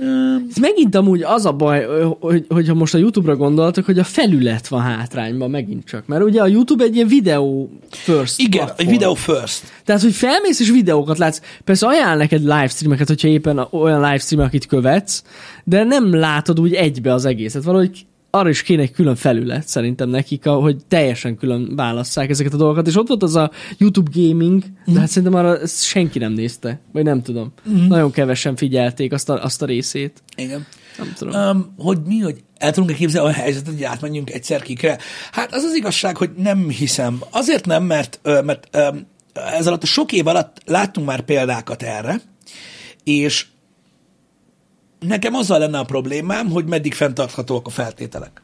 S1: Um,
S2: Ez megint amúgy az a baj, hogy, hogyha most a YouTube-ra gondoltok, hogy a felület van hátrányban megint csak. Mert ugye a YouTube egy ilyen videó first
S1: igen,
S2: platform.
S1: egy video first.
S2: Tehát, hogy felmész és videókat látsz. Persze ajánl neked livestreameket, hogyha éppen olyan livestream, akit követsz, de nem látod úgy egybe az egészet. Valahogy arra is kéne egy külön felület szerintem nekik, hogy teljesen külön válasszák ezeket a dolgokat. És ott volt az a YouTube gaming, de hát szerintem arra senki nem nézte. Vagy nem tudom. Nagyon kevesen figyelték azt a, azt a részét.
S1: Igen.
S2: Nem tudom.
S1: Um, hogy mi, hogy el tudunk-e képzelni a helyzetet, hogy átmenjünk egyszer kikre? Hát az az igazság, hogy nem hiszem. Azért nem, mert, mert ez alatt a sok év alatt láttunk már példákat erre, és nekem azzal lenne a problémám, hogy meddig fenntarthatóak a feltételek.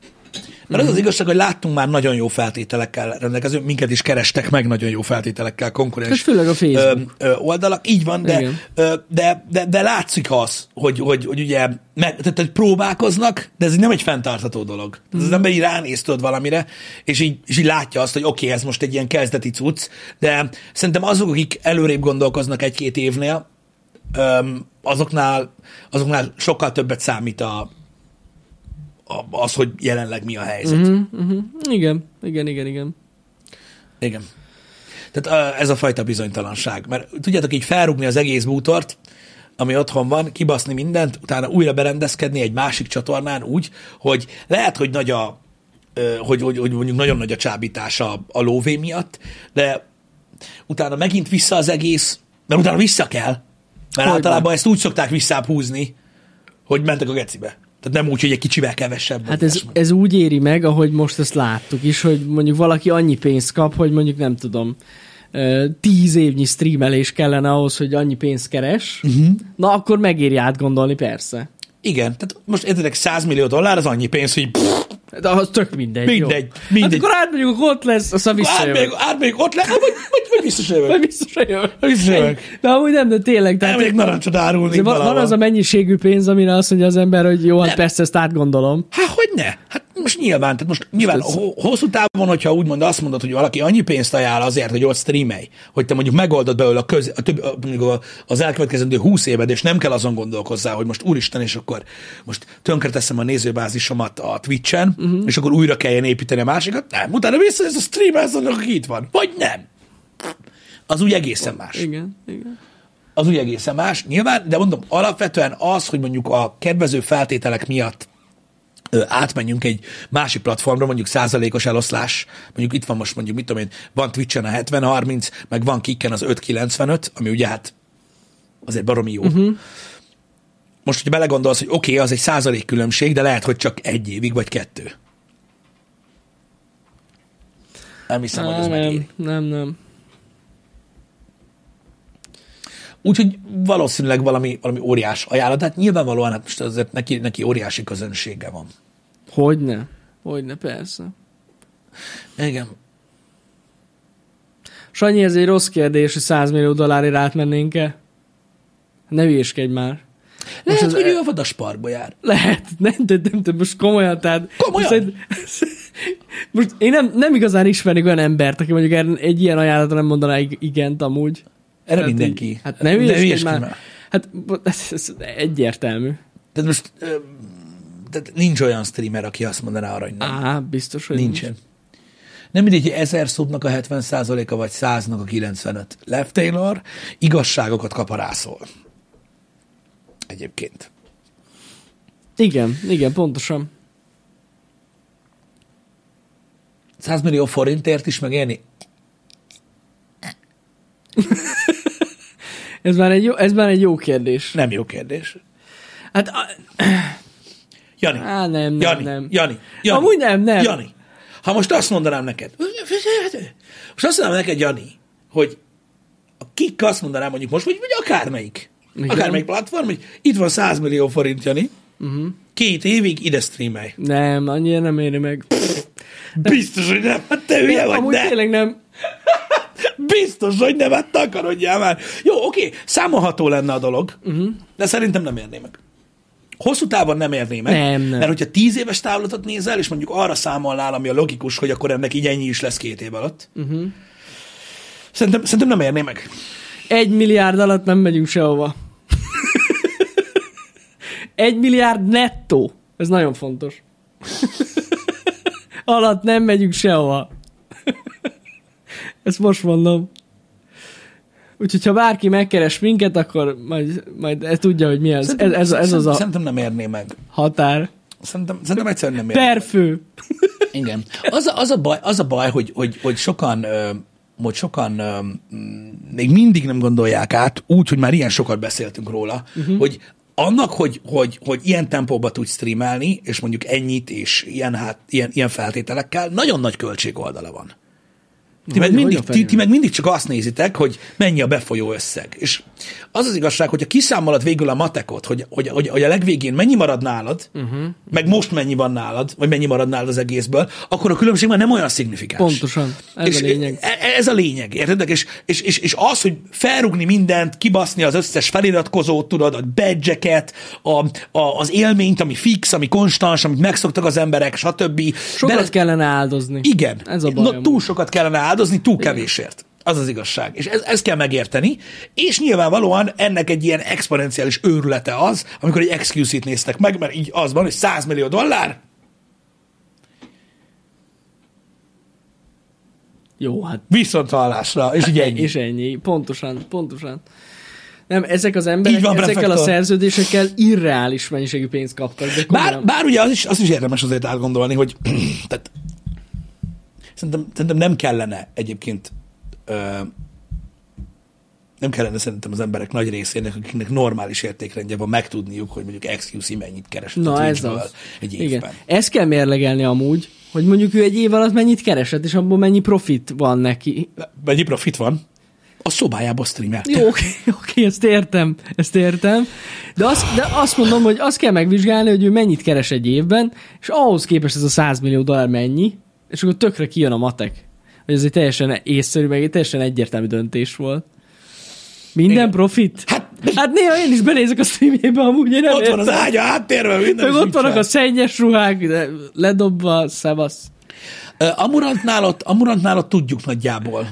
S1: Mert az az igazság, hogy láttunk már nagyon jó feltételekkel rendelkező, minket is kerestek meg nagyon jó feltételekkel konkurens
S2: Hát főleg a Facebook.
S1: ö, ö, oldalak, így van, de,
S2: Igen.
S1: ö, de, de, de látszik az, hogy, hogy, hogy ugye meg, tehát, hogy próbálkoznak, de ez nem egy fenntartható dolog. Tehát
S2: Mhm.
S1: az ember így ránéz tudod valamire, és így, és így látja azt, hogy oké, okay, ez most egy ilyen kezdeti cucc, de szerintem azok, akik előrébb gondolkoznak egy-két évnél, öm, azoknál, azoknál sokkal többet számít a, a, az, hogy jelenleg mi a helyzet.
S2: Uh-huh, uh-huh. Igen, igen, igen, igen.
S1: Igen. Tehát ez a fajta bizonytalanság. Mert tudjátok így felrúgni az egész bútort, ami otthon van, kibaszni mindent, utána újra berendezkedni egy másik csatornán úgy, hogy lehet, hogy nagy a, hogy, hogy, hogy mondjuk nagyon nagy a csábítás a, a lóvé miatt, de utána megint vissza az egész, mert utána vissza kell. Mert
S2: Hogyne.
S1: általában ezt úgy szokták visszább húzni, hogy mentek a gecibe. Tehát nem úgy, hogy egy kicsivel kevesebb.
S2: Hát ez, ez úgy éri meg, ahogy most ezt láttuk is, hogy mondjuk valaki annyi pénzt kap, hogy mondjuk nem tudom, tíz évnyi streamelés kellene ahhoz, hogy annyi pénzt keres, uh-huh. na akkor megéri átgondolni, persze.
S1: Igen, tehát most értedek 100 millió dollár, az annyi pénz, hogy pff,
S2: De az tök mindegy.
S1: Mindegy,
S2: jó.
S1: mindegy.
S2: Hát akkor átmegyünk, ott lesz, aztán visszajövök.
S1: átmegyek, átmegyek ott le, vagy, vagy, vagy biztos
S2: Vagy
S1: jövök.
S2: visszajövök.
S1: Visszajövök.
S2: De amúgy nem, de tényleg. Tehát
S1: Elmegyek narancsot árulni
S2: van, van az a mennyiségű pénz, amire azt mondja az ember, hogy jó, hát persze ezt átgondolom.
S1: Hát hogy ne? Hát most nyilván, tehát most nyilván
S2: ez-
S1: ho- hosszú távon, hogyha úgymond azt mondod, hogy valaki annyi pénzt ajánl azért, hogy ott streamelj, hogy te mondjuk megoldod belőle a köz, a több, a, mondjuk az elkövetkezendő 20 éved, és nem kell azon gondolkozzál, hogy most úristen, és akkor most tönkreteszem a nézőbázisomat a Twitch-en, uh-huh. és akkor újra kelljen építeni a másikat. Nem, utána vissza, ez a stream, ez annak, aki itt van. Vagy nem. Az úgy egészen más.
S2: Igen, igen.
S1: az úgy egészen más, nyilván, de mondom, alapvetően az, hogy mondjuk a kedvező feltételek miatt átmenjünk egy másik platformra, mondjuk százalékos eloszlás, mondjuk itt van most mondjuk, mit tudom én, van Twitch-en a 70-30, meg van Kicken az 5-95, ami ugye hát azért baromi jó. Uh-huh. Most, hogy belegondolsz, hogy oké, okay, az egy százalék különbség, de lehet, hogy csak egy évig, vagy kettő. Nem hiszem, hogy ez megéri.
S2: nem, nem, nem.
S1: Úgyhogy valószínűleg valami, valami óriás ajánlat. Hát nyilvánvalóan hát most azért neki, neki óriási közönsége van.
S2: Hogyne. Hogyne, persze.
S1: Igen.
S2: Sanyi, ez egy rossz kérdés, hogy 100 millió dollárért átmennénk-e? Ne hülyéskedj már.
S1: Lehet,
S2: az-
S1: hogy ő a vadasparkba jár.
S2: Lehet, nem, de nem, de most komolyan, tehát...
S1: Komolyan?
S2: Most, egy- most én nem, nem igazán ismernék olyan embert, aki mondjuk egy ilyen ajánlatra nem mondaná ig- igent amúgy.
S1: Erre
S2: Tehát
S1: mindenki.
S2: Hát ne hülyéskedj
S1: hülyeskedj
S2: már. Hát ez, ez egyértelmű.
S1: Tehát most tehát nincs olyan streamer, aki azt mondaná arra, hogy nem.
S2: Á, biztos, hogy
S1: Nincsen. Nem mindegy, hogy 1000 szubnak a 70%-a, vagy 100-nak a 95. Lev Taylor igazságokat kap a rászól. Egyébként.
S2: Igen, igen, pontosan.
S1: 100 millió forintért is megélni?
S2: Ez már egy jó, ez már egy jó kérdés.
S1: Nem jó kérdés.
S2: Hát, a,
S1: Jani.
S2: á, nem, nem,
S1: Jani,
S2: nem.
S1: Jani, Jani.
S2: Amúgy nem, nem.
S1: Jani, ha most azt mondanám neked, most azt mondanám neked, Jani, hogy a kik azt mondanám mondjuk most, vagy, vagy akármelyik,
S2: Igen.
S1: akármelyik platform, hogy itt van 100 millió forint, Jani, uh-huh. két évig ide streamelj.
S2: Nem, annyira nem éri meg.
S1: Biztos, hogy nem, hát te hülye vagy,
S2: Amúgy
S1: ne.
S2: tényleg nem.
S1: Biztos, hogy nem, hát takarodjál már. Jó, oké, számolható lenne a dolog, uh-huh. de szerintem nem érné meg. Hosszú távon nem érné meg,
S2: Nem, nem.
S1: mert hogyha tíz éves távlatot nézel, és mondjuk arra számolnál, ami a logikus, hogy akkor ennek így ennyi is lesz két év alatt, uh-huh. szerintem, szerintem nem érné meg.
S2: Egy milliárd alatt nem megyünk sehova. Egy milliárd nettó. Ez nagyon fontos. alatt nem megyünk sehova. Ezt most mondom. Úgyhogy ha bárki megkeres minket, akkor majd, majd ez tudja, hogy mi ez. Ez, ez, ez az a
S1: Szerintem nem érné meg.
S2: határ.
S1: Szerintem, szerintem egyszerűen nem érné
S2: Per fő.
S1: Igen. Az a, az a baj, az a baj hogy, hogy, hogy sokan, ö, hogy sokan ö, még mindig nem gondolják át, úgy, hogy már ilyen sokat beszéltünk róla, uh-huh. hogy annak, hogy, hogy, hogy ilyen tempóba tudsz streamelni, és mondjuk ennyit, és ilyen, hát, ilyen, ilyen feltételekkel, nagyon nagy költség oldala van. Ti meg,
S2: Hogy-
S1: mindig,
S2: hogy a
S1: ti, ti meg mindig csak azt nézitek, hogy mennyi a befolyó összeg. És az az igazság, hogyha kiszámolod végül a matekot, hogy, hogy, hogy, hogy a legvégén mennyi marad nálad, uh-huh. meg most mennyi van nálad, vagy mennyi marad nálad az egészből, akkor a különbség már nem olyan szignifikáns.
S2: Pontosan. Ez
S1: és
S2: a lényeg.
S1: e- Ez a lényeg, érted? És, és, és, és az, hogy felrugni mindent, kibaszni az összes feliratkozót, tudod, a badge a, a, az élményt, ami fix, ami konstans, amit megszoktak az emberek, stb.
S2: Sokat
S1: De-
S2: kellene áldozni.
S1: igen.
S2: Ez a baj.
S1: Na,
S2: amúgy.
S1: túl sokat kellene áldozni, túl kevésért. Az az igazság. És ez, ezt kell megérteni. És nyilvánvalóan ennek egy ilyen exponenciális őrülete az, amikor egy excuse-it néztek meg, mert így az van, hogy 100 millió dollár,
S2: Jó, hát
S1: viszont hallásra, és így ennyi.
S2: És ennyi. Pontosan, pontosan. Nem, ezek az emberek
S1: Így van,
S2: ezekkel
S1: prefektor.
S2: a szerződésekkel irreális mennyiségű pénzt kaptak. De
S1: Bár, bár ugye az is, az is érdemes azért átgondolni, hogy tehát, szerintem, szerintem nem kellene egyébként ö, nem kellene szerintem az emberek nagy részének, akiknek normális értékrendje van, megtudniuk, hogy mondjuk XQC mennyit keresett
S2: Na
S1: a
S2: ez az.
S1: egy évben.
S2: Igen. Ezt kell mérlegelni amúgy, hogy mondjuk ő egy év alatt mennyit keresett, és abból mennyi profit van neki.
S1: Mennyi profit van? A szobájába streamelt.
S2: Jó, oké, oké, ezt értem, ezt értem. De azt, de azt mondom, hogy azt kell megvizsgálni, hogy ő mennyit keres egy évben, és ahhoz képest ez a 100 millió dollár mennyi, és akkor tökre kijön a matek. Hogy ez egy teljesen észszerű, meg egy teljesen egyértelmű döntés volt. Minden
S1: Igen.
S2: profit?
S1: Hát,
S2: Hát néha én is benézek a streamjébe, amúgy én nem
S1: ott van az
S2: értem.
S1: ágya háttérben, minden.
S2: Meg ott vannak a szennyes ruhák, de ledobva, szevasz.
S1: Ö, Amurantnál ott, Amurantnál ott tudjuk nagyjából,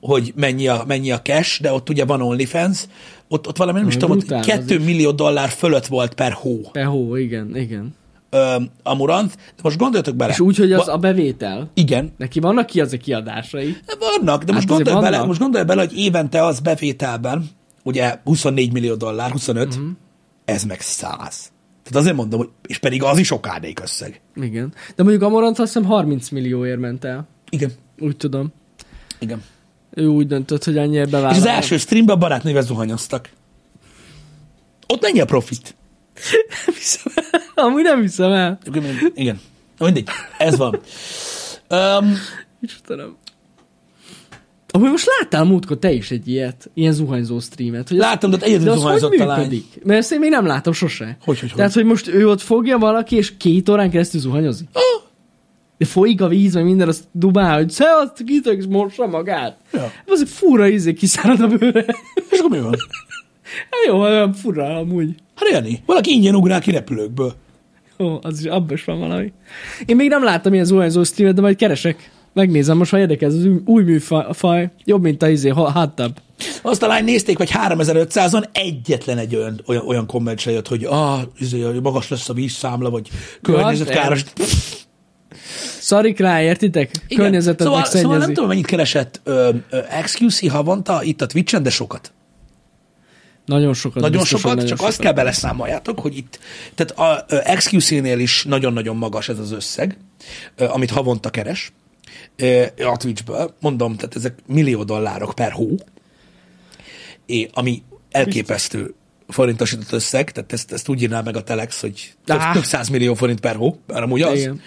S1: hogy mennyi a, mennyi a cash, de ott ugye van OnlyFans, ott, ott valami nem is
S2: Ö,
S1: tudom, ott
S2: brutál, az
S1: 2 millió dollár fölött volt per hó
S2: Pehó, igen, igen.
S1: Ö, Amurant, de most gondoljatok bele.
S2: És úgy, hogy az
S1: Va-
S2: a bevétel.
S1: Igen,
S2: Neki vannak ki az a kiadásai.
S1: vannak, de most
S2: Hát azért
S1: gondolj bele,
S2: vannak.
S1: most gondolj bele, hogy évente az bevételben, ugye 24 millió dollár, 25,
S2: Mhm.
S1: uh-huh. ez meg 100. Tehát azért mondom, hogy, és pedig az is okádék összeg.
S2: Igen. De mondjuk Amorant azt hiszem 30 millióért ment el.
S1: Igen,
S2: Úgy tudom.
S1: igen.
S2: Ő úgy döntött, hogy annyira
S1: És
S2: bevállal.
S1: az első streamben a barátnővel zuhanyoztak. Ott mennyi a profit?
S2: Hiszem el. Amúgy nem hiszem el.
S1: Igen. Mindegy, ez van. Um,
S2: Istenem. Amúgy most láttál múltkor te is egy ilyet, ilyen zuhanyzó streamet. Hogy
S1: láttam, de ott
S2: de
S1: egyedül
S2: az hogy
S1: zuhanyzott a lány.
S2: működik? Mert ezt én még nem látom sose.
S1: Hogy, hogy,
S2: Tehát, hogy most ő ott fogja valaki, és két órán keresztül zuhanyozik? De folyik a víz, meg minden, azt dubál, hogy szevasz, kitök, és mossa magát.
S1: Ja.
S2: Az egy fura izé kiszárad a bőre.
S1: és akkor mi van?
S2: Hát jó, olyan fura amúgy.
S1: Hát Jani, valaki ingyen ugrál ki repülőkből.
S2: Ó, az is, abban is van valami. Én még nem láttam ilyen zuhanyzó streamet, de majd keresek. Megnézem, most ha érdekel ez az új- új műfaj, jobb, mint a izé, tub.
S1: Azt a lány nézték, vagy 3500-on egyetlen egy olyan, olyan, olyan komment se jött, hogy ah, izé, magas lesz a vízszámla, vagy környezetkáros.
S2: Szarik rá, értitek?
S1: Igen.
S2: Környezetet
S1: szóval, szóval nem tudom, mennyit keresett ö, ö, XQC havonta itt a Twitch-en, de sokat.
S2: Nagyon sokat.
S1: Nagyon sokat,
S2: nagyon
S1: csak
S2: sokat.
S1: azt kell beleszámoljátok, hogy itt, tehát a ö, XQC-nél is nagyon-nagyon magas ez az összeg, amit havonta keres a Twitch-ből. Mondom, tehát ezek millió dollárok per hó, ami elképesztő forintosított összeg, tehát ezt, ezt úgy írná meg a Telex, hogy több,
S2: Á.
S1: több 100 millió forint per hó, mert amúgy az.
S2: Igen.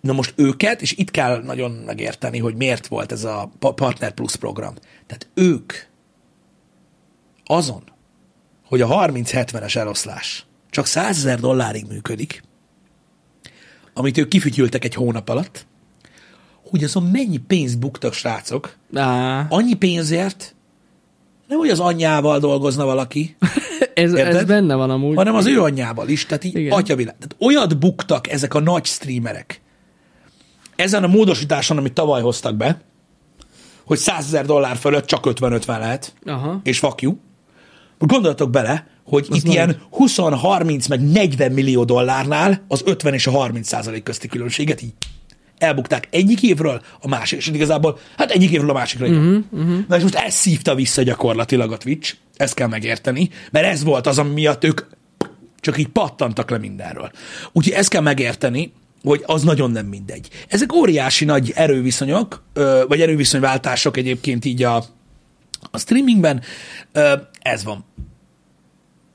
S1: Na most őket, és itt kell nagyon megérteni, hogy miért volt ez a Pa- Partner Plus program. Tehát ők azon, hogy a 30-70-es eloszlás csak 100 ezer dollárig működik, amit ők kifütyültek egy hónap alatt, hogy azon mennyi pénzt buktak srácok,
S2: Á,
S1: annyi pénzért, nem hogy az anyjával dolgozna valaki,
S2: ez, ez
S1: Érted?
S2: benne van amúgy.
S1: hanem az ő anyjával is, tehát így
S2: Igen.
S1: atyavilág. Tehát olyat buktak ezek a nagy streamerek ezen a módosításon, amit tavaly hoztak be, hogy 100 ezer dollár fölött csak 50-50 lehet,
S2: Aha.
S1: és fuck you. Gondoljatok bele, hogy itt
S2: nagy.
S1: ilyen 20-30 meg 40 millió dollárnál az 50 és a 30 százalék közti különbséget így elbukták egyik évről a másik, és igazából, hát egyik évről a másikra. Uh-huh, uh-huh. Na és most ez szívta vissza gyakorlatilag a Twitch, ezt kell megérteni, mert ez volt az, ami miatt ők csak így pattantak le mindenről. Úgyhogy ezt kell megérteni, hogy az nagyon nem mindegy. Ezek óriási nagy erőviszonyok, vagy erőviszonyváltások egyébként így a, a streamingben. Ö, Ez van.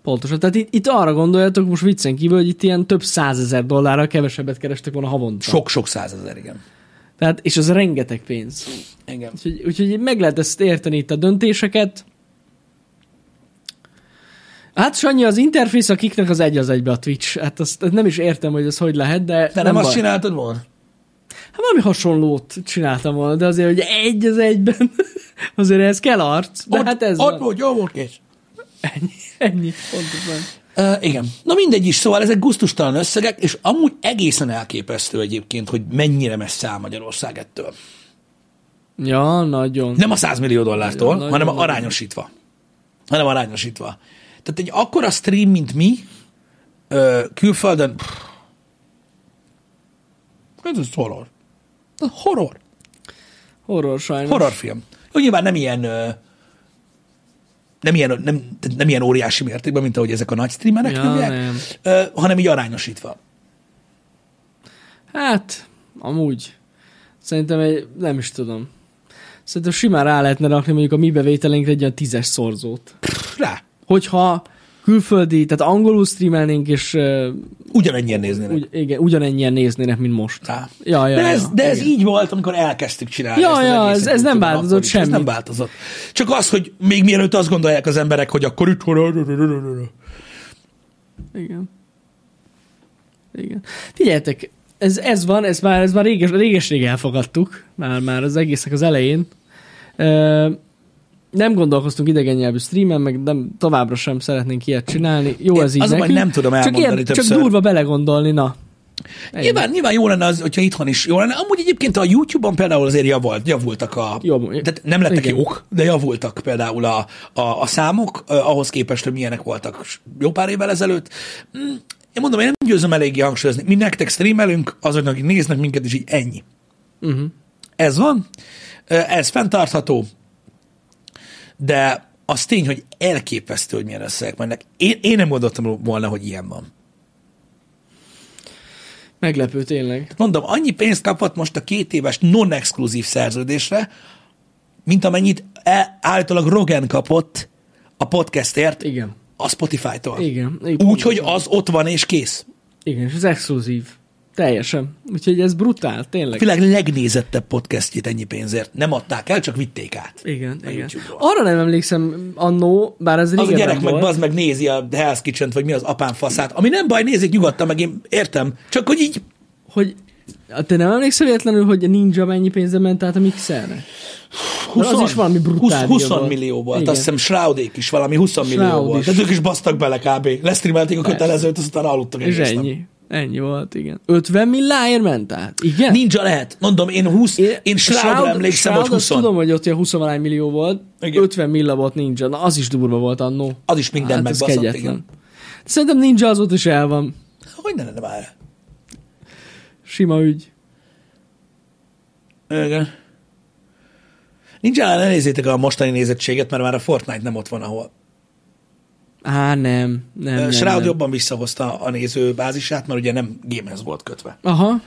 S2: Pontosan. Tehát itt, itt arra gondoljatok most viccen kívül, hogy itt ilyen több százezer dollárral kevesebbet kerestek volna havonta.
S1: Sok-sok százezer, igen.
S2: Tehát, és az rengeteg pénz.
S1: Igen.
S2: Úgyhogy, úgyhogy meg lehet ezt érteni itt a döntéseket. Hát Sanyi, az interfész a kiknek az egy az egybe a Twitch. Hát azt nem is értem, hogy ez hogy lehet, de,
S1: De nem, nem azt
S2: baj.
S1: csináltad volna?
S2: Hát valami hasonlót csináltam volna, de azért, hogy egy az egyben, azért ez kell arc. De
S1: ott,
S2: hát ez
S1: ott volt, jó volt, kész.
S2: Ennyi, ennyi, pontosan.
S1: Uh, igen. Na mindegy is, szóval ezek guztustalan összegek, és amúgy egészen elképesztő egyébként, hogy mennyire messze áll Magyarország ettől.
S2: Ja, nagyon.
S1: Nem a 100 millió dollártól,
S2: Nagyon,
S1: hanem
S2: nagyon.
S1: arányosítva. Hanem arányosítva. Tehát egy akkora stream, mint mi, külföldön, pff, ez az horror. Horror.
S2: Horror sajnos.
S1: Horrorfilm. Jó, nyilván nem ilyen, nem ilyen, nem, nem ilyen óriási mértékben, mint ahogy ezek a nagy streamerek
S2: Ja,
S1: nyomják,
S2: nem.
S1: hanem így arányosítva.
S2: Hát, amúgy. Szerintem egy, nem is tudom. Szerintem simán rá lehetne rakni mondjuk a mi bevételénkre egy olyan tízes szorzót.
S1: Rá.
S2: Hogyha külföldi, tehát angolul streamelnénk, és uh,
S1: Ugyanennyien néznének.
S2: ugy, igen, ugyanennyien néznének, mint most.
S1: Rá.
S2: Ja, ja,
S1: de ez,
S2: ja,
S1: de ez
S2: igen.
S1: így volt, amikor elkezdtük csinálni.
S2: Ja,
S1: ezt
S2: ja, ez- ez nem változott
S1: is. Ez nem változott. Csak az, hogy még mielőtt azt gondolják az emberek, hogy akkor itt
S2: Igen. Igen. Figyeljetek, ez, ez van, ez már, ez már réges, réges-rég elfogadtuk, már, már az egésznek az elején. Ö, nem gondolkoztunk idegen nyelvű streamen, meg nem, továbbra sem szeretnénk ilyet csinálni. Jó ez így
S1: az
S2: nekünk.
S1: nem tudom
S2: csak,
S1: elmondani
S2: ilyen, csak
S1: többször.
S2: durva belegondolni, na. Ennyi.
S1: Nyilván, nyilván jó lenne az, hogyha itthon is jó lenne. Amúgy egyébként a YouTube-on például azért javult, javultak a...
S2: Jó,
S1: tehát nem lettek
S2: igen.
S1: jók, de javultak például a, a, a számok, eh, ahhoz képest, hogy milyenek voltak jó pár évvel ezelőtt. Mm, Én mondom, én nem győzöm eléggé hangsúlyozni. Mi nektek streamelünk, azoknak, akik néznek minket, és így ennyi.
S2: Uh-huh.
S1: Ez van, eh, ez fenntartható, de az tény, hogy elképesztő, hogy milyen összegek mennek. Én, én nem gondoltam volna, hogy ilyen van.
S2: Meglepő tényleg.
S1: Mondom, annyi pénzt kapott most a két éves non-exkluzív szerződésre, mint amennyit e- állítólag Rogan kapott a podcastért
S2: Igen.
S1: a Spotify-tól.
S2: Igen. Igen.
S1: Úgy, hogy az ott van és kész.
S2: Igen, és ez exkluzív. Teljesen. Úgyhogy ez brutál,
S1: A
S2: tényleg.
S1: világ legnézettebb podcastjét ennyi pénzért. Nem adták el, csak vitték át.
S2: Igen,
S1: a
S2: igen. Arra nem emlékszem annó, bár ez
S1: Az a gyerek meg bazd meg nézi a Hell's kitchen vagy mi az apám faszát. Ami nem baj, nézik nyugodtan, meg én értem. Csak hogy így
S2: hogy te nem emlékszel véletlenül, hogy a Ninja mennyi pénzre ment át a mixerre?
S1: 20,
S2: az is valami brutál
S1: 20, 20
S2: volt.
S1: millió volt.
S2: Igen.
S1: Azt hiszem Shroudék is valami 20 millió
S2: Shroud
S1: volt.
S2: is.
S1: Tehát ők is basztak bele kb. Lesztreamelték a kötelezőt, aztán aludtak
S2: És
S1: egész nap.
S2: ennyi. Ennyi volt, igen. 50 milláért ment át? Igen?
S1: Ninja lehet. Mondom, én 20, én, én Shroudra emlékszem, hogy
S2: Shroud, azt
S1: 20.
S2: tudom, hogy ott ilyen 20 valány millió volt.
S1: Igen.
S2: 50 milla volt Ninja. Na, az is durva volt annó.
S1: Az is minden
S2: hát
S1: megbaszott, igen.
S2: Szerintem Ninja azóta is el van.
S1: Hogy ne lenne már?
S2: Sima ügy.
S1: Igen. Ninja ellen ne nézzétek a mostani nézettséget, mert már a Fortnite nem ott van, ahol.
S2: Á, nem. Nem, nem,
S1: Shroud
S2: nem.
S1: jobban visszahozta a nézőbázisát, mert ugye nem gamehez volt kötve.
S2: Aha.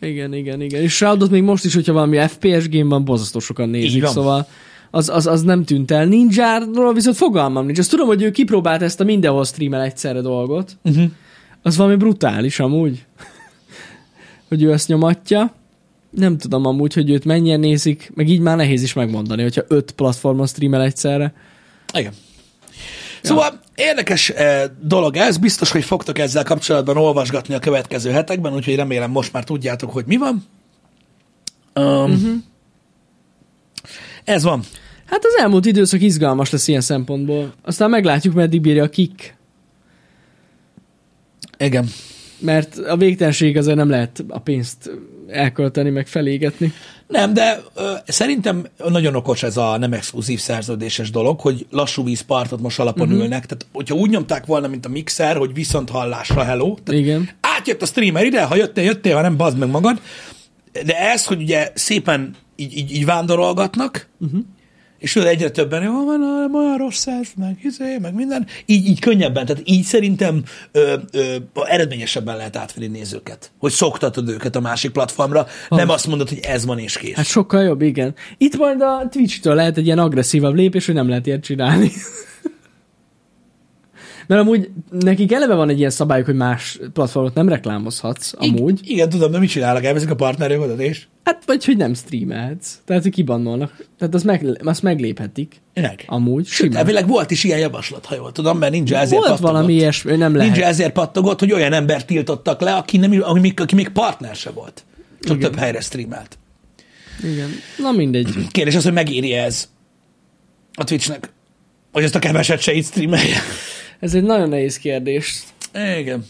S2: Igen, igen, igen. És Shroudot még most is, hogyha valami FPS game van, bozasztó sokan nézik, szóval az, az, az nem tűnt el. Ninjáról viszont fogalmam nincs. Azt tudom, hogy ő kipróbált ezt a mindenhol streamel egyszerre dolgot.
S1: Uh-huh.
S2: Az valami brutális amúgy. hogy ő ezt nyomatja. Nem tudom amúgy, hogy őt mennyien nézik, meg így már nehéz is megmondani, hogyha öt platformon streamel egyszerre.
S1: Igen. Szóval érdekes eh, dolog ez, biztos, hogy fogtok ezzel kapcsolatban olvasgatni a következő hetekben, úgyhogy remélem most már tudjátok, hogy mi van. Um, uh-huh. Ez van.
S2: Hát az elmúlt időszak izgalmas lesz ilyen szempontból. Aztán meglátjuk, meddig bírja a kick.
S1: Igen.
S2: Mert a végtelenség azért nem lehet a pénzt elkölteni, meg felégetni.
S1: Nem, de ö, szerintem nagyon okos ez a nem exkluzív szerződéses dolog, hogy lassú vízpartot most alapon uh-huh. ülnek. Tehát, hogyha úgy nyomták volna, mint a mixer, hogy viszont hallásra hello. Tehát
S2: Igen.
S1: átjött a streamer ide, ha jöttél, jöttél, ha nem, bazd meg magad. De ez, hogy ugye szépen így, így, így vándorolgatnak, uh-huh. És tudod, egyre többen, jó, van, olyan rossz ez, meg izé, meg minden, így, így könnyebben, tehát így szerintem ö, ö, eredményesebben lehet átvenni nézőket, hogy szoktatod őket a másik platformra, nem azt mondod, hogy ez van és kész.
S2: Hát sokkal jobb, igen. Itt majd a Twitch-től lehet egy ilyen agresszívabb lépés, hogy nem lehet ilyet csinálni. Mert amúgy nekik eleve van egy ilyen szabályuk, hogy más platformot nem reklámozhatsz, amúgy.
S1: I- igen, tudom, de mit csinálnak? Elveszik a partnerjogodat, és?
S2: Hát, vagy hogy nem streamelhetsz. Tehát, hogy kibannolnak. Tehát azt, meg, azt megléphetik.
S1: Minek?
S2: Amúgy.
S1: Sőt,
S2: simán.
S1: elvileg volt is ilyen javaslat, ha jól tudom, mert Ninja ezért
S2: Volt
S1: pattogott.
S2: valami ilyesmi, nem lehet.
S1: Ninja ezért pattogott, hogy olyan embert tiltottak le, aki, nem, még, aki még partner se volt. Csak
S2: Igen.
S1: több helyre streamelt.
S2: Igen. Na mindegy.
S1: Kérdés az, hogy megéri ez a Twitchnek, hogy ezt a keveset se így streamelje.
S2: Ez egy nagyon nehéz kérdés.
S1: Igen.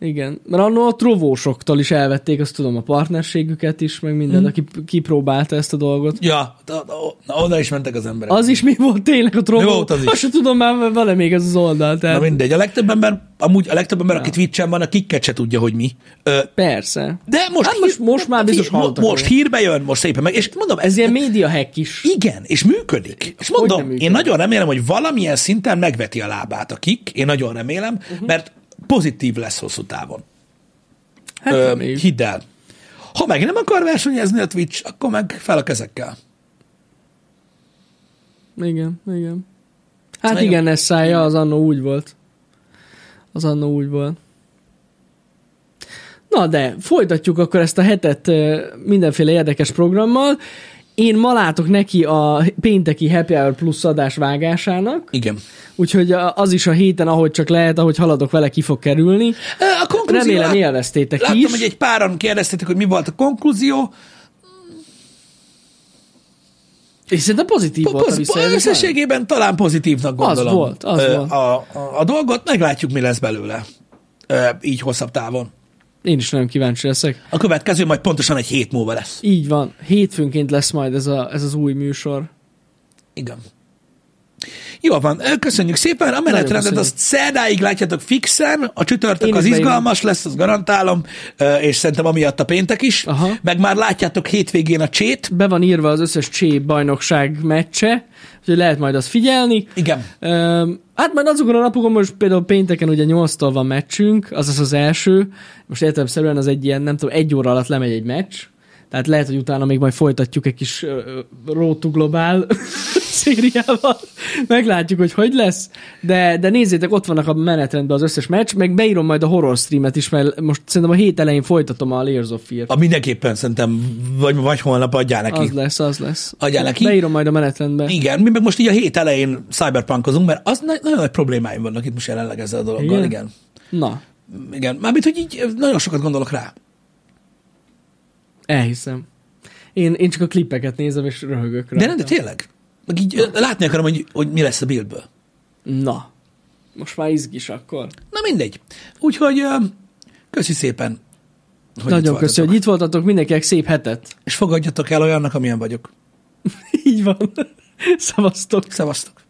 S2: Igen. Mert annól a trovósoktól is elvették, azt tudom, a partnerségüket is, meg minden,
S1: Mhm.
S2: aki kipróbálta ezt a dolgot.
S1: Ja, na, na, oda is mentek az emberek.
S2: Az is mi volt tényleg a trovó?
S1: Mi volt az is?
S2: Azt sem tudom már, van-e még ez az oldal.
S1: Na
S2: Tehát...
S1: mindegy, a legtöbb ember, amúgy a legtöbb ember,
S2: Ja.
S1: aki Twitch-en van, a kikket se tudja, hogy mi. Ö,
S2: Persze.
S1: de most,
S2: Hát most- most már biztos hallottak
S1: Most hírbe jön, most szépen meg, és mondom,
S2: Ez ilyen média hack is.
S1: Igen, és működik. És mondom,
S2: működik?
S1: én nagyon remélem, hogy valamilyen szinten megveti a lábát a kik, én nagyon remélem, uh-huh. mert pozitív lesz hosszú távon.
S2: Hát
S1: Ö,
S2: reméljük.
S1: hidd el. Ha meg nem akar versenyezni a Twitch, akkor meg fel a kezekkel.
S2: Igen, igen. Hát
S1: Igen.
S2: igen, ez szája, az annó úgy volt. Az annó úgy volt. Na de, folytatjuk akkor ezt a hetet mindenféle érdekes programmal. Én ma látok neki a pénteki Happy Hour Plus adás vágásának,
S1: Igen.
S2: úgyhogy a- az is a héten, ahogy csak lehet, ahogy haladok vele, ki fog kerülni.
S1: A konklúzió,
S2: Remélem élveztétek
S1: Láttam,
S2: is.
S1: hogy egy páran kérdeztétek, hogy mi volt a konklúzió.
S2: És szerintem pozitív volt a
S1: Poz-
S2: visszajelzés.
S1: Összességében talán pozitívnak gondolom.
S2: volt, az volt.
S1: A, a, a dolgot, meglátjuk, mi lesz belőle. Így hosszabb távon.
S2: Én is nagyon kíváncsi leszek.
S1: A következő majd pontosan egy hét múlva lesz.
S2: Így van. Hétfőnként lesz majd ez, a, ez az új műsor.
S1: Igen. Jó van, köszönjük szépen. A menetrendet azt szerdáig látjátok fixen, a csütörtök
S2: Én
S1: az izgalmas lesz, azt garantálom, és szerintem amiatt a péntek is.
S2: Aha.
S1: Meg már látjátok hétvégén a csét.
S2: Be van írva az összes csé bajnokság meccse, úgyhogy lehet majd azt figyelni.
S1: Igen.
S2: Hát majd azokon a napokon most például pénteken ugye 8-tól van meccsünk, az az az első. Most értelemszerűen az egy ilyen, nem tudom, egy óra alatt lemegy egy meccs. Tehát lehet, hogy utána még majd folytatjuk egy kis ö, Road to Global szériával. Meglátjuk, hogy hogy lesz. De, de nézzétek, ott vannak a menetrendben az összes meccs, meg beírom majd a horror streamet is, mert most szerintem a hét elején folytatom a Layers of Fear.
S1: A mindenképpen szerintem, vagy, vagy holnap adjál neki.
S2: Az lesz, az lesz.
S1: Adjál neki.
S2: Beírom majd a menetrendbe.
S1: Igen, mi meg most így a hét elején cyberpunkozunk, mert az na- nagyon nagy problémáim vannak itt most jelenleg ezzel a dologgal. Igen.
S2: Igen?
S1: Igen.
S2: Na,
S1: Igen. Mármint, hogy így nagyon sokat gondolok rá.
S2: elhiszem. Én, én csak a klippeket nézem, és röhögök rá.
S1: De nem, de tényleg. Meg így látni akarom, hogy, hogy mi lesz a buildből.
S2: Na, most már izgis akkor.
S1: Na mindegy. Úgyhogy köszi szépen. Hogy
S2: Nagyon köszönöm, hogy itt voltatok, mindenkinek szép hetet.
S1: És fogadjatok el olyannak, amilyen vagyok.
S2: Így van. Szavaztok.
S1: Szevasztok.